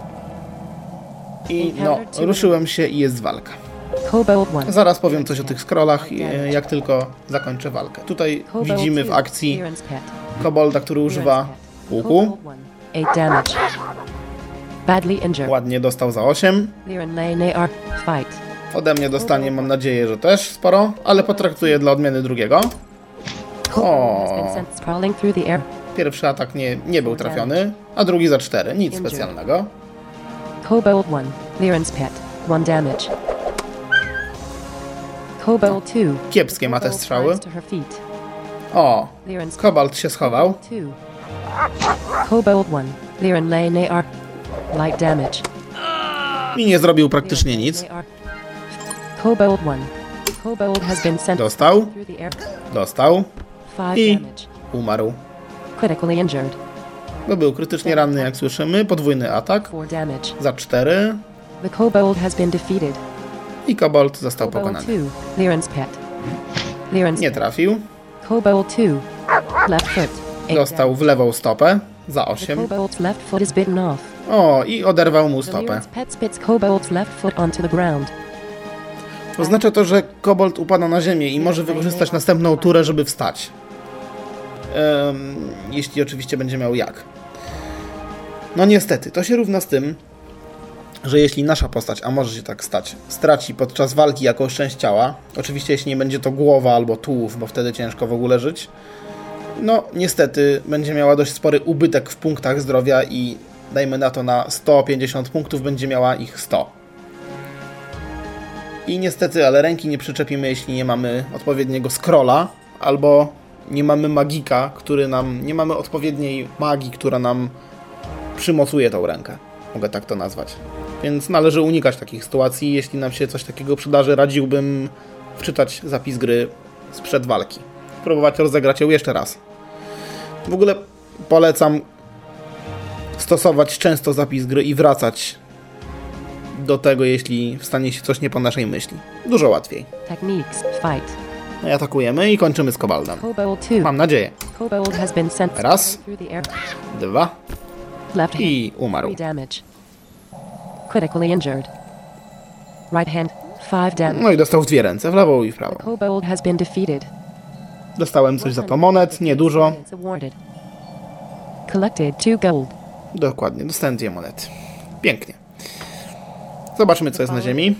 I no, ruszyłem się i jest walka. Cobalt 1. Zaraz powiem coś o tych scrollach, e, jak tylko zakończę walkę. Tutaj widzimy w 2. akcji Clearance kobolda, który używa łuku. Cobalt 1. 8 damage. Badly injured. Ładnie dostał za 8. Liren Lane are fight. Ode mnie dostanie, mam nadzieję, że też sporo, ale potraktuję dla odmiany drugiego. Air. Pierwszy atak nie, nie był trafiony, a drugi za 4. Nic specjalnego. Cobalt 1. Liren's pet. 1 damage. Cobalt 2. Kiepskie ma te strzały. O, Kobalt się schował. 2. Cobalt 1. Liren Lane light damage. I nie zrobił praktycznie nic. Cobalt 1. Cobalt has been sent Dostał, dostał, 5 I- umarł. Critically injured. Bo był krytycznie ranny, jak słyszymy. Podwójny atak 4 damage. za 4 The Cobalt has been defeated. I Kobold został Cobalt pokonany. 2. Liren's pet. Liren's Nie trafił. Cobalt 2. Left foot. Eight Dostał w lewą stopę za damage. The 8. Cobalt's left foot is bitten off. O, i oderwał mu stopę. Oznacza to, że kobold upada na ziemię i może wykorzystać następną turę, żeby wstać. Em, jeśli oczywiście będzie miał jak. No niestety, to się równa z tym, że jeśli nasza postać, a może się tak stać, straci podczas walki jakąś część ciała, oczywiście jeśli nie będzie to głowa albo tułów, bo wtedy ciężko w ogóle żyć, no niestety będzie miała dość spory ubytek w punktach zdrowia i dajmy na to na 150 punktów będzie miała ich 100. I niestety, ale ręki nie przyczepimy, jeśli nie mamy odpowiedniego scrolla, albo nie mamy magika, który nam. Nie mamy odpowiedniej magii, która nam przymocuje tą rękę. Mogę tak to nazwać. Więc należy unikać takich sytuacji. Jeśli nam się coś takiego przydarzy, radziłbym wczytać zapis gry sprzed walki. Próbować rozegrać ją jeszcze raz. W ogóle polecam stosować często zapis gry i wracać do tego, jeśli stanie się coś nie po naszej myśli. Dużo łatwiej. Techniques. Fight. No i atakujemy i kończymy z Kobaldem. Cobalt 2. Mam nadzieję. Raz. Dwa i umarł. 3 damage. Critically injured. Right hand. 5 damage. No i dostał w dwie ręce, w lewą i w prawą. Cobalt has been defeated. Dostałem coś za to monet, niedużo. It's awarded. Collected 2 gold. Dokładnie, dostałem dwie monety. Pięknie. Zobaczmy, co jest na ziemi.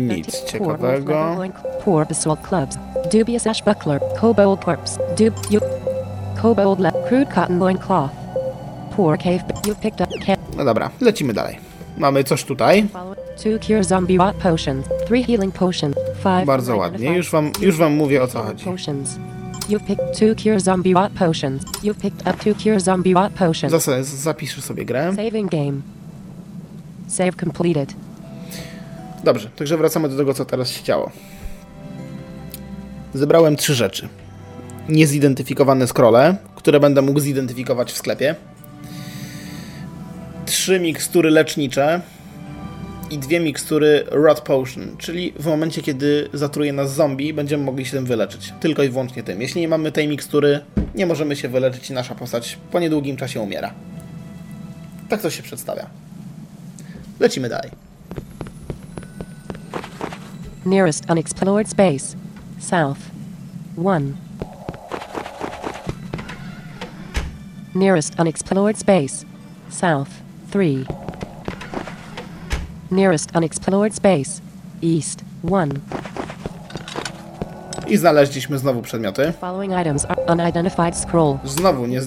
Nic ciekawego. Poor Basalt Clubs. Dubious Ash Buckler. Cobalt Corpse. Dub. Cobalt. Crude Cotton Loin Cloth. Poor Cave. You've picked up. No dobra, lecimy dalej. mamy coś tutaj. Two cure zombie rot potions, three healing potions, five Bardzo ładnie. Już wam, już wam mówię o co chodzi. potions. You've picked two cure zombie rot potions. You've picked up two cure zombie rot potions. Zas- zapiszę sobie grę. Saving game. Save completed. Dobrze, także wracamy do tego, co teraz się działo. Zebrałem trzy rzeczy. Niezidentyfikowane scrolle, które będę mógł zidentyfikować w sklepie. Trzy mikstury lecznicze i dwie mikstury Rot Potion, czyli w momencie, kiedy zatruje nas zombie, będziemy mogli się tym wyleczyć. Tylko i wyłącznie tym. Jeśli nie mamy tej mikstury, nie możemy się wyleczyć i nasza postać po niedługim czasie umiera. Tak to się przedstawia. Lecimy dalej. Nearest unexplored space. South. 1. Nearest unexplored space. South. 3. Nearest unexplored space. East. 1. I znaleźliśmy znowu przedmioty. Following items are unidentified scroll. Znowu nie,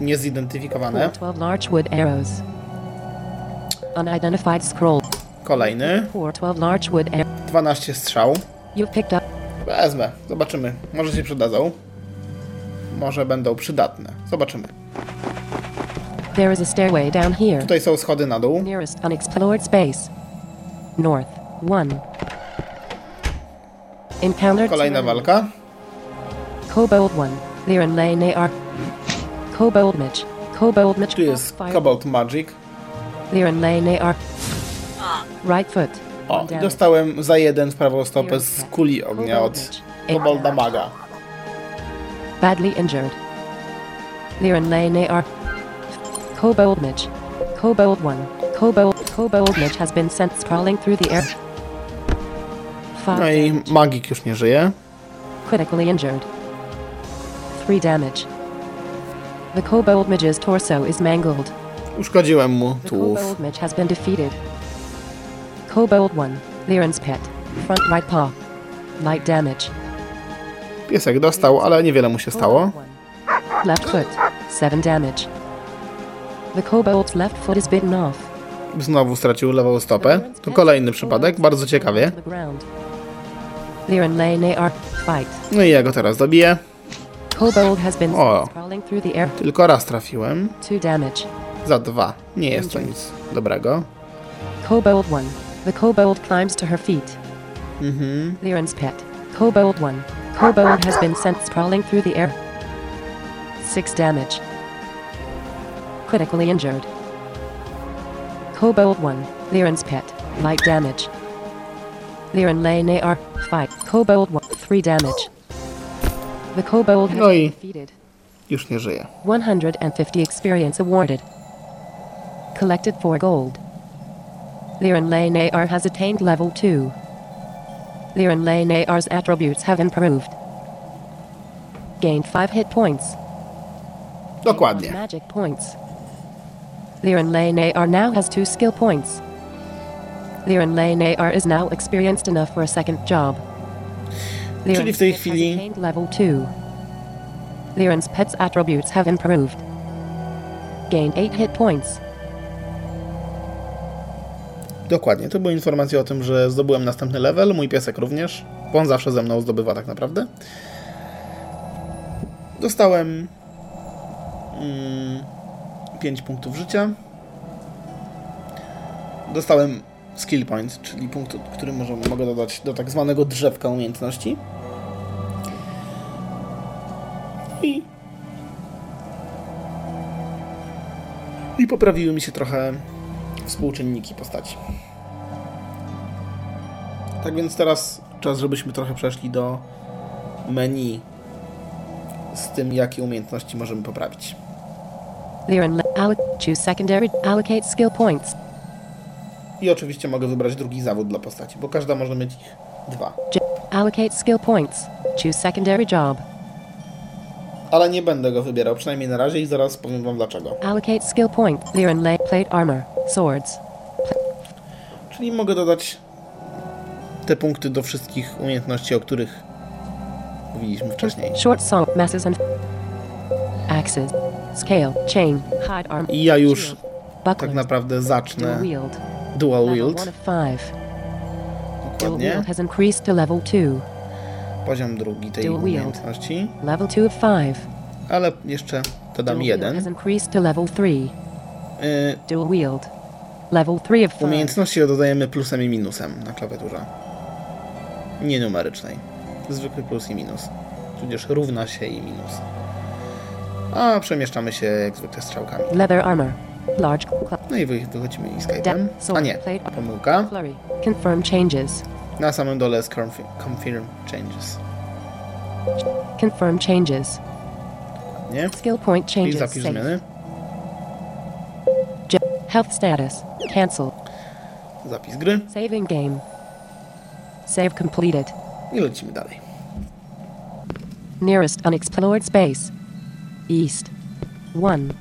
niezidentyfikowane. 12 large wood arrows. Unidentified scroll. Kolejny. 4 12 large wood arrows. 12 strzał. Wezmę. Zobaczymy. Może się przydadzą. Może będą przydatne. Zobaczymy. There is a stairway down here. Tutaj są schody na dół. Nearest unexplored space. North. 1. Encountered Kolejna walka. Kobold 1. Liren Lane AR. Kobold Mitch. Kobold Mitch. Tu jest. Cobalt Magic. Liren Lane AR. Right foot. O, One dostałem za jeden w prawą stopę z kuli ognia od Kobolda Maga. Badly injured. Liren Lane AR. Kobold Mitch. Kobold 1. Kobold. Kobold Mitch has been sent sprawling through the air. Five No i magik już nie żyje. critically injured. 3 damage. The Kobold Midge's torso is mangled. Uszkodziłem mu The tułów. Kobold Midge has been defeated. Kobold 1. Liren's pet. Front right paw. Light damage. Piesek dostał, ale niewiele mu się stało. Kobold 1. Left foot. 7 damage. The Kobold's left foot is bitten off. Znowu stracił lewą stopę. To kolejny przypadek, bardzo ciekawie. No i ja go teraz dobiję. O. Tylko raz trafiłem. 2 damage. Za dwa. Nie jest to nic dobrego. Kobold 1. The kobold climbs to her feet. Mhm. Liren's pet. Kobold 1. Kobold has been sent sprawling through the air. 6 damage. Critically injured. Kobold 1. Liren's pet. Light damage. Liren Lane AR. Fight. Kobold 1. 3 damage. The kobold has No i- defeated. Już nie żyje. 150 experience awarded. Collected 4 gold. Liren Lane AR has attained level 2. Liren Lane AR's attributes have improved. Gained 5 hit points. Dokładnie. Magic points. Liren Lane AR now has 2 skill points. Liren Lane AR is now experienced enough for a second job. Liren's Czyli w tej chwili- level 2. Liren's pet's attributes have improved. Gained 8 hit points. Dokładnie. To były informacje o tym, że zdobyłem następny level. Mój piesek również. Bo on zawsze ze mną zdobywa tak naprawdę. Dostałem mm, 5 punktów życia. Dostałem skill point, czyli punkt, który może, mogę dodać do tak zwanego drzewka umiejętności. I I poprawiły mi się trochę współczynniki postaci. Tak więc teraz czas, żebyśmy trochę przeszli do menu z tym, jakie umiejętności możemy poprawić. Choose secondary allocate skill points. I oczywiście mogę wybrać drugi zawód dla postaci, bo każda może mieć ich dwa. Allocate skill points. Choose secondary job. Ale nie będę go wybierał, przynajmniej na razie i zaraz powiem wam dlaczego. Allocate skill point. Liren lay plate armor. Swords. Czyli mogę dodać te punkty do wszystkich umiejętności, o których mówiliśmy wcześniej. Short saw masses and axes. Scale. Chain. Hide arm. I ja już tak naprawdę Dual zacznę wield. Dual wield. 1 of 5. Dual Dokładnie. wield has increased to level 2. Poziom drugi tej Dual umiejętności. Level 2 of 5. Ale jeszcze dodam Dual wield has jeden. increased to level 3. Y, Dual wield. Level 3 of 5. Umiejętności dodajemy plusem i minusem na klawiaturze. Nie numerycznej. Zwykły plus i minus. Tudzież równa się i minus. A przemieszczamy się jak zwykle strzałkami. Leather armor. Large No i wy- wychodzimy escape'em. A nie, pomyłka. Confirm changes. Na samym dole jest confi- confirm changes. Confirm changes. Nie? Skill point changes. zapisz Save. zmiany. Health status. Cancel. Zapis gry Saving game. Save completed. i lecimy dalej. Nearest unexplored space. East. 1.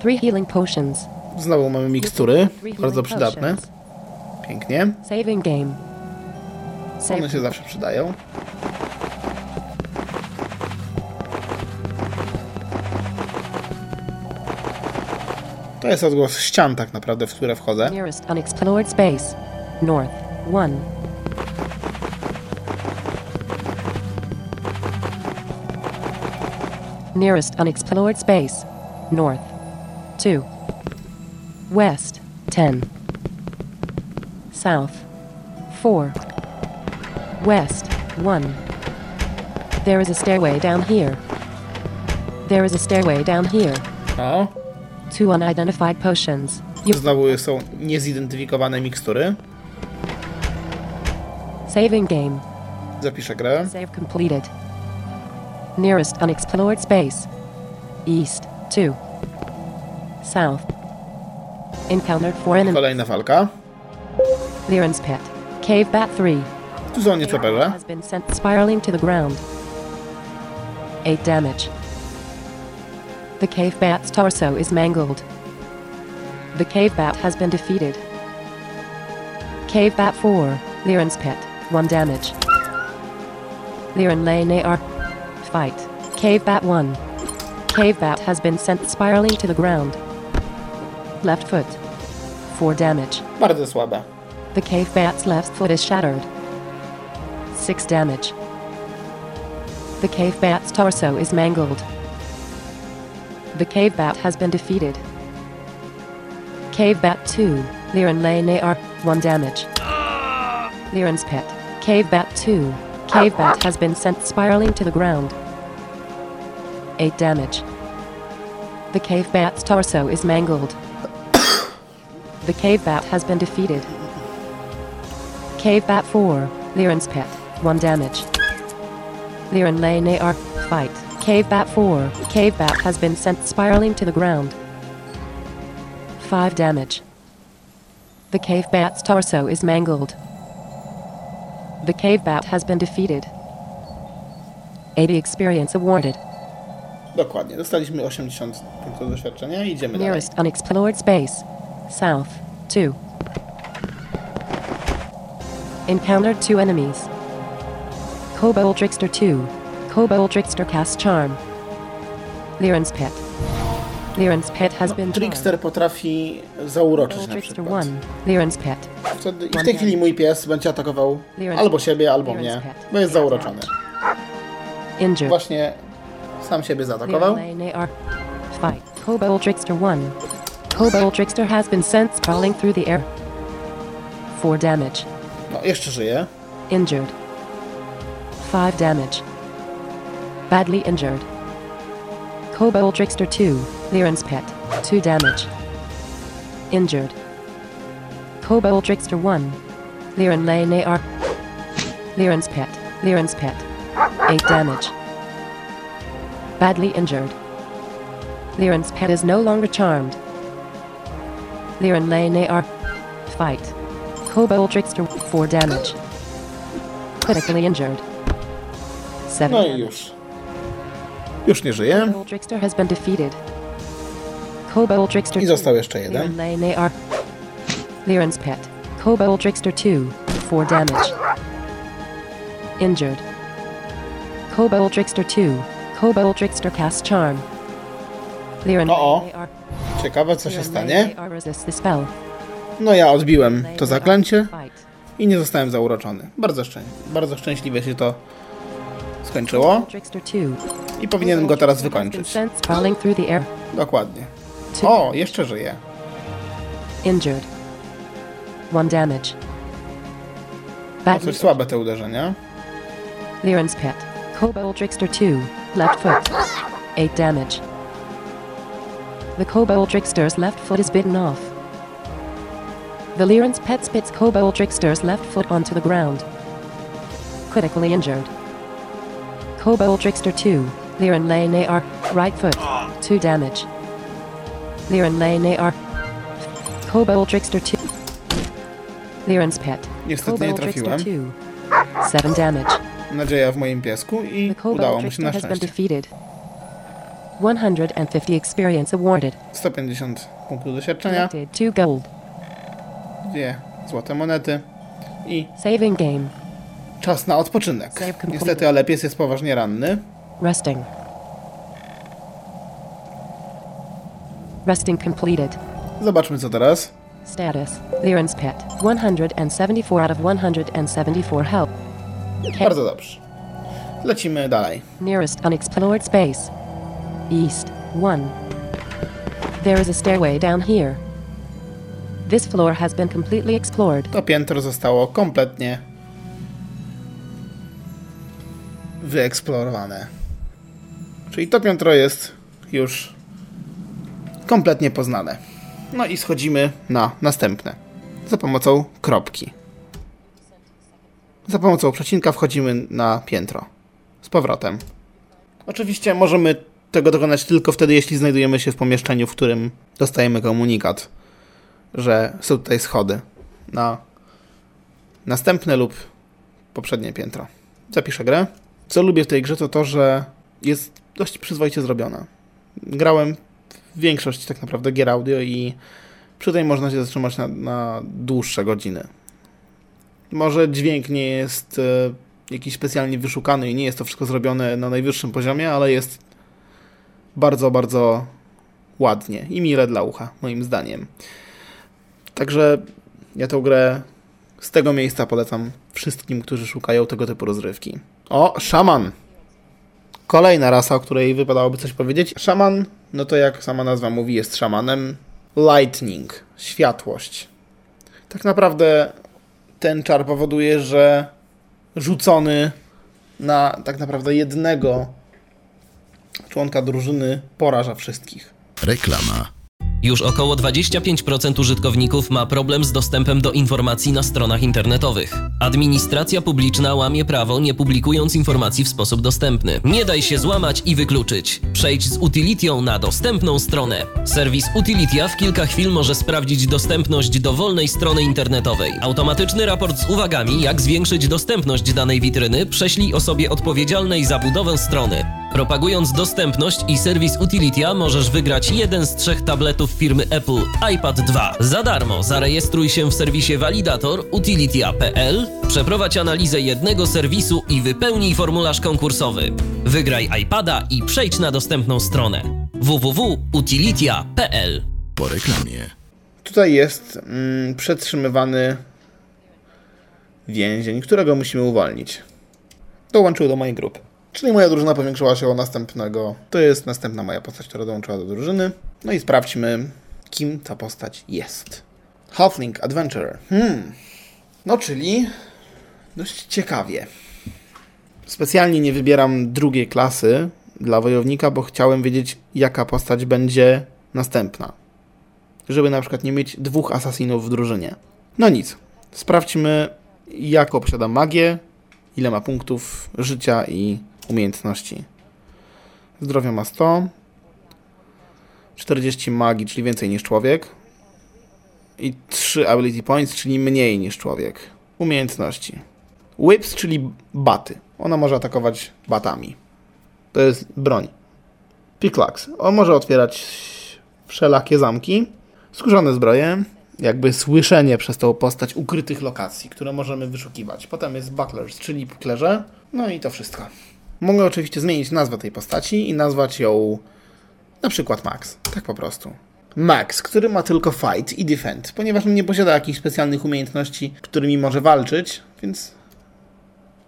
3 healing potions. Znowu mamy mikstury. Bardzo przydatne. Pięknie. Saving game. One się zawsze przydają. To jest odgłos ścian tak naprawdę, w które wchodzę. Nearest unexplored space. North. 1. Nearest unexplored space. North. 2. West. 10. South. 4. West. 1. There is a stairway down here. There is a stairway down here. O, Two unidentified potions. You znowu są niezidentyfikowane mikstury. saving game. Zapiszę grę. Save completed. Nearest unexplored space. East. 2. South. Encountered enemies. Kolejna walka. Clearance pit. Cave bat 3. Tu są nietoperze. Has been sent spiraling to the ground. 8 damage. The cave bat's torso is mangled. The cave bat has been defeated. Cave bat 4. Liren's pit. 1 damage. Liren lay Naar. Fight. Cave bat 1. Cave bat has been sent spiraling to the ground. Left foot. 4 damage. Bardzo słabe. The cave bat's left foot is shattered. 6 damage. The cave bat's torso is mangled. The cave bat has been defeated. Cave bat 2, Liren lay Naar, 1 damage. Liren's pet. Cave bat 2. Cave bat has been sent spiraling to the ground. 8 damage. The cave bat's torso is mangled. the cave bat has been defeated. Cave Bat 4, Liren's pet, 1 damage. Liren lay Naar, fight. Cave Bat 4, Cave Bat has been sent spiraling to the ground. 5 damage. The Cave Bat's torso is mangled. The Cave Bat has been defeated. 80 experience awarded. Dokładnie. Dostaliśmy 80 punktów doświadczenia i idziemy dalej. Nearest unexplored space. South. 2. Encountered two enemies. Kobold Trickster 2. Kobold Trickster cast charm. Liren's pet. Liren's pet has been. Trickster potrafi zauroczyć na przykład. 1. Liren's pet. Wtedy, I w tej chwili mój pies będzie atakował albo siebie, albo mnie, bo jest zauroczony. Właśnie sam siebie zaatakował. Liren lay Naar. Fight. Kobold Trickster 1. Kobold Trickster has been sent sprawling through the air. 4 damage. No, jeszcze żyje. Injured. 5 damage. Badly injured. Kobold Trickster 2, Liren's pet, 2 damage. Injured. Kobold Trickster 1, Liren lay Naar. Liren's pet, Liren's pet, 8 damage. Badly injured. Liren's pet is no longer charmed. Liren lay Naar. Fight. Kobold Trickster, 4 damage. Critically injured. 7 No damage. już. Już nie żyje. Kobold Trickster has been defeated. I 2. został jeszcze jeden. Liren's pet. Kobold Trickster 2, 4 damage. Injured. Kobold Trickster 2. Kobold Trickster cast charm. Uh-oh. lay Naar. Ciekawe, co się stanie. No ja odbiłem to zaklęcie i nie zostałem zauroczony. Bardzo, szczę bardzo szczęśliwie się to skończyło Trickster 2. i powinienem go teraz wykończyć. Dokładnie. Two. O, jeszcze żyje. Injured. One damage. Bad coś słabe te uderzenia. Lyran's pet. Kobold Trickster 2. Left foot. 8 damage. The Kobold Trickster's left foot is bitten off. The Lyran's pet spits Kobold Trickster's left foot onto the ground. Critically injured. Kobold Trickster 2. Lyran Lane AR. Right foot. 2 damage. Lyran Lane AR. Kobold Trickster 2. Lyran's pet. Niestety nie trafiłem. 2. 7 damage. Nadzieja w moim piesku i udało mu się na szczęście. defeated. 150 experience awarded. 150 punktów doświadczenia, Collected 2 gold. dwie złote monety i Saving game. czas na odpoczynek. Niestety, ale pies jest poważnie ranny. Resting. Resting completed. Zobaczmy co teraz. Status. Lyran's pet. 174 out of 174 help. Bardzo dobrze. Lecimy dalej. Nearest unexplored space. East. 1. There is a stairway down here. This floor has been completely explored. To piętro zostało kompletnie wyeksplorowane. Czyli to piętro jest już kompletnie poznane. No i schodzimy na następne. Za pomocą kropki. Za pomocą przecinka wchodzimy na piętro. Z powrotem. Oczywiście możemy tego dokonać tylko wtedy, jeśli znajdujemy się w pomieszczeniu, w którym dostajemy komunikat, że są tutaj schody na następne lub poprzednie piętro. Zapiszę grę. Co lubię w tej grze to to, że jest dość przyzwoicie zrobiona. Grałem większość tak naprawdę gier audio i przy tej można się zatrzymać na, na dłuższe godziny. Może dźwięk nie jest e, jakiś specjalnie wyszukany i nie jest to wszystko zrobione na najwyższym poziomie, ale jest bardzo, bardzo ładnie i mile dla ucha, moim zdaniem. Także ja tę grę z tego miejsca polecam wszystkim, którzy szukają tego typu rozrywki. O, szaman! Kolejna rasa, o której wypadałoby coś powiedzieć. Szaman, no to jak sama nazwa mówi, jest szamanem. Lightning, światłość. Tak naprawdę ten czar powoduje, że rzucony na tak naprawdę jednego członka drużyny poraża wszystkich. Reklama. Już około 25% użytkowników ma problem z dostępem do informacji na stronach internetowych. Administracja publiczna łamie prawo, nie publikując informacji w sposób dostępny. Nie daj się złamać i wykluczyć. Przejdź z Utilitią na dostępną stronę. Serwis Utilitia w kilka chwil może sprawdzić dostępność dowolnej strony internetowej. Automatyczny raport z uwagami, jak zwiększyć dostępność danej witryny, prześlij osobie odpowiedzialnej za budowę strony. Propagując dostępność i serwis Utilitia możesz wygrać jeden z trzech tabletów firmy Apple iPad 2. Za darmo zarejestruj się w serwisie Validator utilitia.pl, przeprowadź analizę jednego serwisu i wypełnij formularz konkursowy. Wygraj iPada i przejdź na dostępną stronę www.utilitia.pl. Po reklamie. Tutaj jest mm, przetrzymywany więzień, którego musimy uwolnić. Dołączył do mojej grupy. Czyli moja drużyna powiększyła się o następnego. To jest następna moja postać, która dołączyła do drużyny. No i sprawdźmy, kim ta postać jest. Halfling Adventurer. Hmm. No, czyli dość ciekawie. Specjalnie nie wybieram drugiej klasy dla wojownika, bo chciałem wiedzieć, jaka postać będzie następna żeby na przykład nie mieć dwóch asasinów w drużynie. No nic. Sprawdźmy, jaką posiada magię, ile ma punktów życia i umiejętności. Zdrowia ma 100. 40 magii, czyli więcej niż człowiek. I 3 ability points, czyli mniej niż człowiek. Umiejętności. Whips, czyli baty. Ona może atakować batami. To jest broń. Pickaxe. On może otwierać wszelakie zamki. Skórzane zbroje, jakby słyszenie przez tą postać ukrytych lokacji, które możemy wyszukiwać. Potem jest Butlers, czyli puklerze. No i to wszystko. Mogę oczywiście zmienić nazwę tej postaci i nazwać ją na przykład Max. Tak po prostu. Max, który ma tylko fight i defend, ponieważ nie posiada jakichś specjalnych umiejętności, którymi może walczyć, więc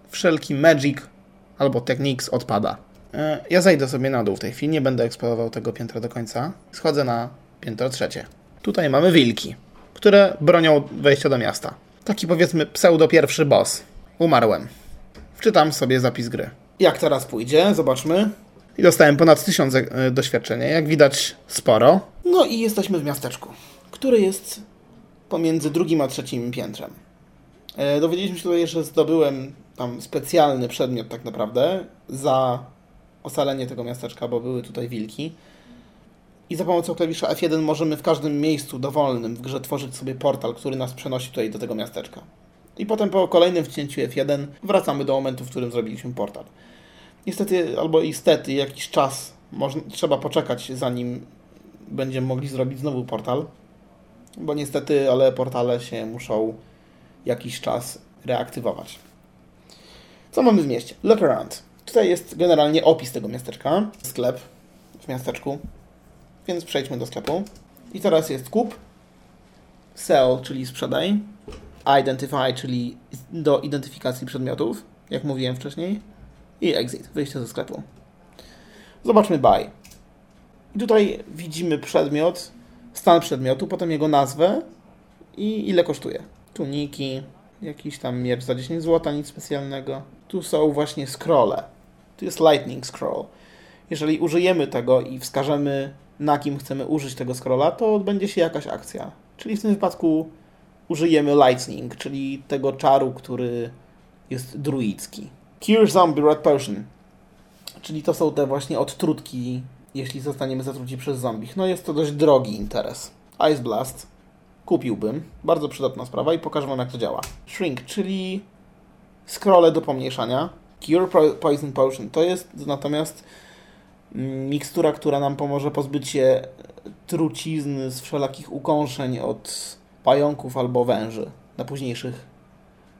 wszelki magic albo techniques odpada. E, ja zejdę sobie na dół w tej chwili, nie będę eksplorował tego piętra do końca. Schodzę na piętro trzecie. Tutaj mamy wilki, które bronią wejścia do miasta. Taki powiedzmy pseudo pierwszy boss. Umarłem. Wczytam sobie zapis gry. Jak teraz pójdzie? Zobaczmy. I dostałem ponad 1000 e, doświadczenia. Jak widać, sporo. No i jesteśmy w miasteczku, które jest pomiędzy drugim a trzecim piętrem. E, dowiedzieliśmy się tutaj, że zdobyłem tam specjalny przedmiot tak naprawdę za ocalenie tego miasteczka, bo były tutaj wilki. I za pomocą klawisza F1 możemy w każdym miejscu dowolnym w grze tworzyć sobie portal, który nas przenosi tutaj do tego miasteczka. I potem po kolejnym wcięciu F1 wracamy do momentu, w którym zrobiliśmy portal. Niestety, albo istety, jakiś czas można, trzeba poczekać, zanim będziemy mogli zrobić znowu portal. Bo niestety, ale portale się muszą jakiś czas reaktywować. Co mamy w mieście? Look around. Tutaj jest generalnie opis tego miasteczka. Sklep w miasteczku. Więc przejdźmy do sklepu. I teraz jest kup. Sell, czyli sprzedaj. Identify, czyli do identyfikacji przedmiotów, jak mówiłem wcześniej. I exit, wyjście ze sklepu. Zobaczmy buy. I tutaj widzimy przedmiot, stan przedmiotu, potem jego nazwę i ile kosztuje. Tuniki, jakiś tam miecz za 10 zł, nic specjalnego. Tu są właśnie scrolle. Tu jest lightning scroll. Jeżeli użyjemy tego i wskażemy na kim chcemy użyć tego scrolla, to odbędzie się jakaś akcja. Czyli w tym wypadku użyjemy lightning, czyli tego czaru, który jest druicki. Cure Zombie Red Potion. Czyli to są te właśnie odtrutki, jeśli zostaniemy zatruci przez zombie. No jest to dość drogi interes. Ice Blast. Kupiłbym. Bardzo przydatna sprawa i pokażę Wam jak to działa. Shrink, czyli scrolle do pomniejszania. Cure Poison Potion. To jest natomiast mikstura, która nam pomoże pozbyć się trucizny z wszelakich ukąszeń od pająków albo węży na późniejszych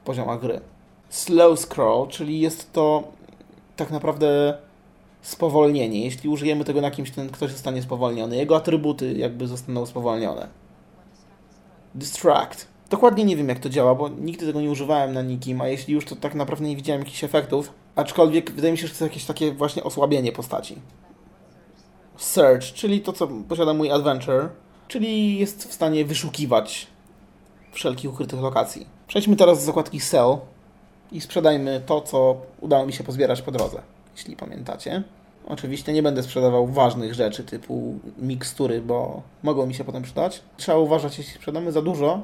poziomach gry. Slow scroll, czyli jest to tak naprawdę spowolnienie. Jeśli użyjemy tego na kimś, ten ktoś zostanie spowolniony. Jego atrybuty jakby zostaną spowolnione. Distract. Dokładnie nie wiem jak to działa, bo nigdy tego nie używałem na nikim, a jeśli już to tak naprawdę nie widziałem jakichś efektów. Aczkolwiek wydaje mi się, że to jakieś takie właśnie osłabienie postaci. Search, czyli to co posiada mój adventure, czyli jest w stanie wyszukiwać wszelkich ukrytych lokacji. Przejdźmy teraz do zakładki Sell i sprzedajmy to, co udało mi się pozbierać po drodze, jeśli pamiętacie. Oczywiście nie będę sprzedawał ważnych rzeczy typu mikstury, bo mogą mi się potem przydać. Trzeba uważać, jeśli sprzedamy za dużo,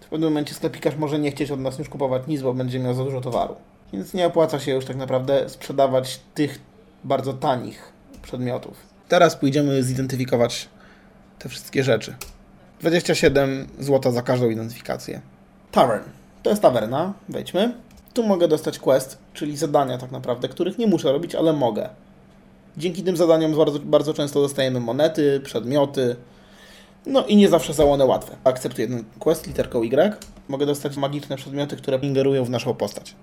w pewnym momencie sklepikarz może nie chcieć od nas już kupować nic, bo będzie miał za dużo towaru. Więc nie opłaca się już tak naprawdę sprzedawać tych bardzo tanich przedmiotów. Teraz pójdziemy zidentyfikować te wszystkie rzeczy. 27 zł za każdą identyfikację. Tavern. To jest tawerna. Wejdźmy. Tu mogę dostać quest, czyli zadania tak naprawdę, których nie muszę robić, ale mogę. Dzięki tym zadaniom bardzo, bardzo często dostajemy monety, przedmioty. No i nie zawsze są one łatwe. Akceptuję ten quest literką Y. Mogę dostać magiczne przedmioty, które ingerują w naszą postać,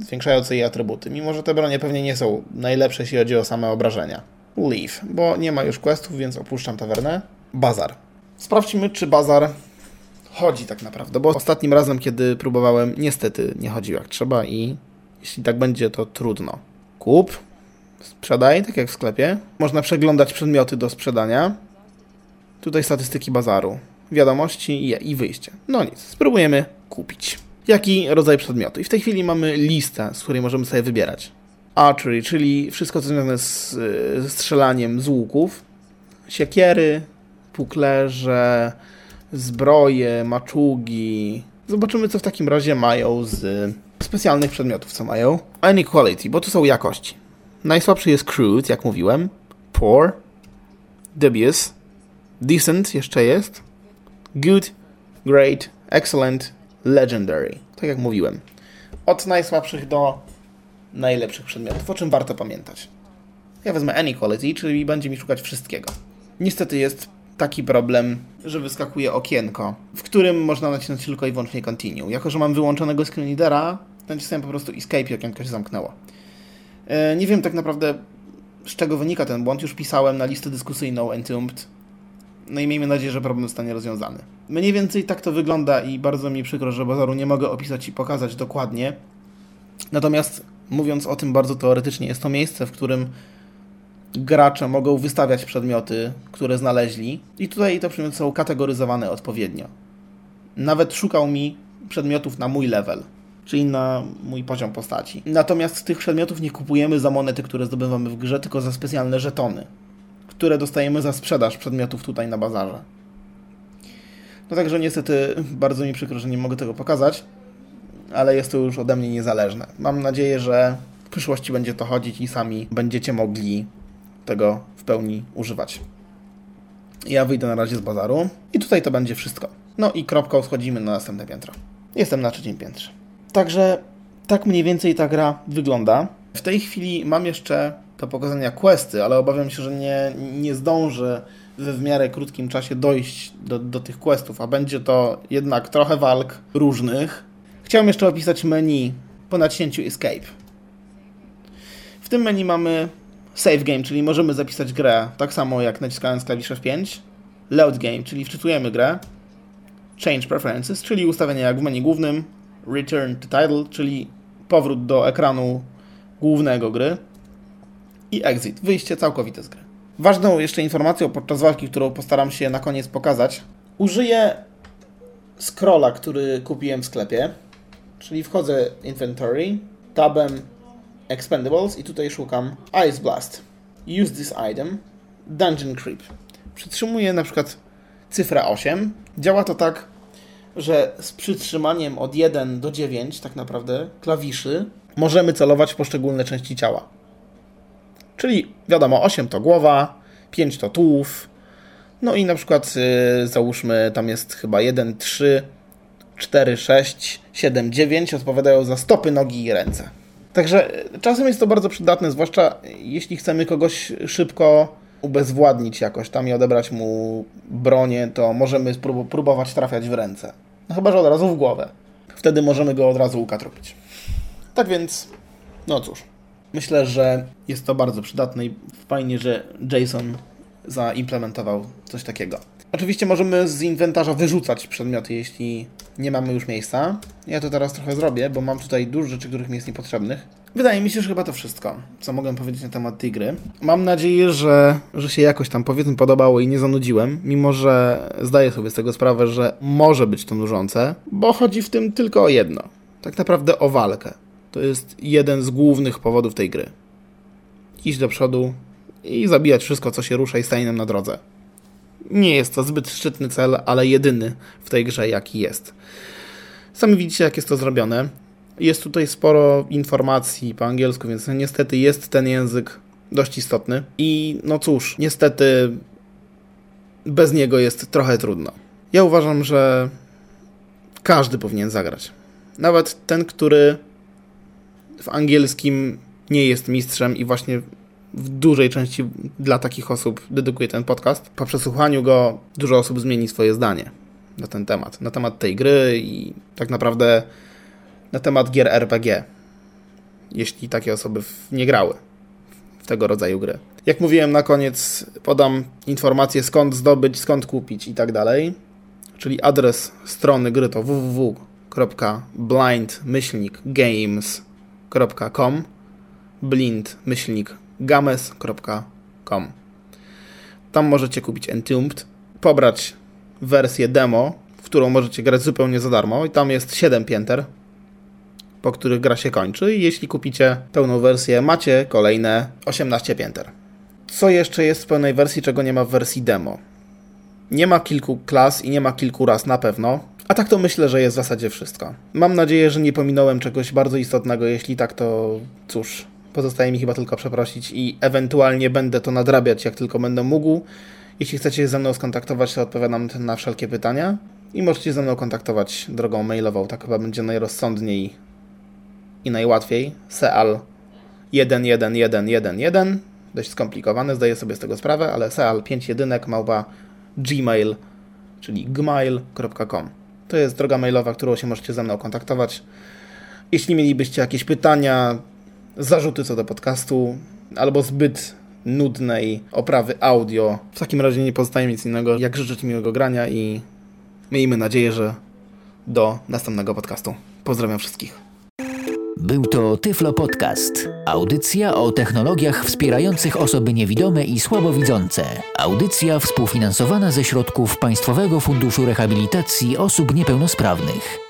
zwiększające jej atrybuty. Mimo, że te bronie pewnie nie są najlepsze, jeśli chodzi o same obrażenia. Leave, bo nie ma już questów, więc opuszczam tawernę. Bazar. Sprawdźmy, czy bazar chodzi tak naprawdę, bo ostatnim razem, kiedy próbowałem, niestety nie chodził jak trzeba i jeśli tak będzie, to trudno. Kup, sprzedaj, tak jak w sklepie. Można przeglądać przedmioty do sprzedania. Tutaj statystyki bazaru, wiadomości i, wyjście. No nic, spróbujemy kupić. Jaki rodzaj przedmiotu? I w tej chwili mamy listę, z której możemy sobie wybierać. Archery, czyli wszystko co związane z, ze strzelaniem z łuków. Siekiery, puklerze, zbroje, maczugi. Zobaczymy, co w takim razie mają z specjalnych przedmiotów, co mają. Inequality, bo tu są jakości. Najsłabszy jest crude, jak mówiłem. Poor. Dubious. Decent jeszcze jest. Good. Great. Excellent. Legendary. Tak jak mówiłem. Od najsłabszych do najlepszych przedmiotów, o czym warto pamiętać. Ja wezmę Inequality, czyli będzie mi szukać wszystkiego. Niestety jest taki problem, że wyskakuje okienko, w którym można nacisnąć tylko i wyłącznie Continue. Jako, że mam wyłączonego screenreadera, nacisnąłem po prostu Escape i okienko się zamknęło. E, nie wiem tak naprawdę, z czego wynika ten błąd. Już pisałem na listę dyskusyjną Entombed. No i miejmy nadzieję, że problem zostanie rozwiązany. Mniej więcej tak to wygląda i bardzo mi przykro, że bazaru nie mogę opisać i pokazać dokładnie. Natomiast mówiąc o tym bardzo teoretycznie, jest to miejsce, w którym gracze mogą wystawiać przedmioty, które znaleźli i tutaj te przedmioty są kategoryzowane odpowiednio. Nawet szukał mi przedmiotów na mój level, czyli na mój poziom postaci. Natomiast tych przedmiotów nie kupujemy za monety, które zdobywamy w grze, tylko za specjalne żetony, które dostajemy za sprzedaż przedmiotów tutaj na bazarze. No także niestety bardzo mi przykro, że nie mogę tego pokazać, ale jest to już ode mnie niezależne. Mam nadzieję, że w przyszłości będzie to chodzić i sami będziecie mogli tego w pełni używać. Ja wyjdę na razie z bazaru i tutaj to będzie wszystko. No i kropką schodzimy na następne piętro. Jestem na trzecim piętrze. Także tak mniej więcej ta gra wygląda. W tej chwili mam jeszcze do pokazania questy, ale obawiam się, że nie, nie zdążę we w miarę krótkim czasie dojść do, do tych questów, a będzie to jednak trochę walk różnych. Chciałem jeszcze opisać menu po naciśnięciu Escape. W tym menu mamy Save Game, czyli możemy zapisać grę tak samo jak naciskając klawisz F5. Load Game, czyli wczytujemy grę. Change Preferences, czyli ustawienia jak w menu głównym. Return to Title, czyli powrót do ekranu głównego gry. I Exit, wyjście całkowite z gry. Ważną jeszcze informacją podczas walki, którą postaram się na koniec pokazać, użyję scrolla, który kupiłem w sklepie, czyli wchodzę Inventory, tabem Expendables i tutaj szukam Ice Blast. Use this item. Dungeon Creep. Przytrzymuję na przykład cyfrę 8. Działa to tak, że z przytrzymaniem od 1 do 9 tak naprawdę klawiszy możemy celować w poszczególne części ciała. Czyli wiadomo, 8 to głowa, 5 to tułów. No i na przykład yy, załóżmy, tam jest chyba 1, 3, 4, 6, 7, 9 odpowiadają za stopy, nogi i ręce. Także czasem jest to bardzo przydatne, zwłaszcza jeśli chcemy kogoś szybko ubezwładnić jakoś tam i odebrać mu bronię, to możemy próbować trafiać w ręce. No chyba, że od razu w głowę. Wtedy możemy go od razu ukatrupić. Tak więc, no cóż. Myślę, że jest to bardzo przydatne i fajnie, że Jason zaimplementował coś takiego. Oczywiście możemy z inwentarza wyrzucać przedmioty, jeśli nie mamy już miejsca. Ja to teraz trochę zrobię, bo mam tutaj dużo rzeczy, których mi jest niepotrzebnych. Wydaje mi się, że chyba to wszystko, co mogę powiedzieć na temat tej gry. Mam nadzieję, że, że się jakoś tam powiedzmy podobało i nie zanudziłem, mimo że zdaję sobie z tego sprawę, że może być to nużące, bo chodzi w tym tylko o jedno. Tak naprawdę o walkę. To jest jeden z głównych powodów tej gry. Iść do przodu i zabijać wszystko, co się rusza i stanie nam na drodze. Nie jest to zbyt szczytny cel, ale jedyny w tej grze, jaki jest. Sami widzicie, jak jest to zrobione. Jest tutaj sporo informacji po angielsku, więc niestety jest ten język dość istotny. I no cóż, niestety bez niego jest trochę trudno. Ja uważam, że każdy powinien zagrać. Nawet ten, który w angielskim nie jest mistrzem i właśnie w dużej części dla takich osób dedykuję ten podcast. Po przesłuchaniu go dużo osób zmieni swoje zdanie na ten temat, na temat tej gry i tak naprawdę na temat gier RPG, jeśli takie osoby nie grały w tego rodzaju gry. Jak mówiłem na koniec, podam informacje skąd zdobyć, skąd kupić i tak dalej. Czyli adres strony gry to www.blind-games.com blind-games.com Tam możecie kupić Entombed, pobrać wersję demo, w którą możecie grać zupełnie za darmo i tam jest 7 pięter, po których gra się kończy i jeśli kupicie pełną wersję, macie kolejne 18 pięter. Co jeszcze jest w pełnej wersji, czego nie ma w wersji demo? Nie ma kilku klas i nie ma kilku raz na pewno, a tak to myślę, że jest w zasadzie wszystko. Mam nadzieję, że nie pominąłem czegoś bardzo istotnego, jeśli tak to cóż, pozostaje mi chyba tylko przeprosić i ewentualnie będę to nadrabiać jak tylko będę mógł. Jeśli chcecie się ze mną skontaktować, to odpowiadam na wszelkie pytania i możecie ze mną kontaktować drogą mailową, tak chyba będzie najrozsądniej i najłatwiej. Seal 11111 dość skomplikowane, zdaję sobie z tego sprawę, ale seal 5 jedynek małpa gmail, czyli gmail.com. To jest droga mailowa, którą się możecie ze mną kontaktować. Jeśli mielibyście jakieś pytania, zarzuty co do podcastu, albo zbyt nudnej oprawy audio. W takim razie nie pozostaje nic innego, jak życzyć miłego grania i miejmy nadzieję, że do następnego podcastu. Pozdrawiam wszystkich. Był to Tyflo Podcast. Audycja o technologiach wspierających osoby niewidome i słabowidzące. Audycja współfinansowana ze środków Państwowego Funduszu Rehabilitacji Osób Niepełnosprawnych.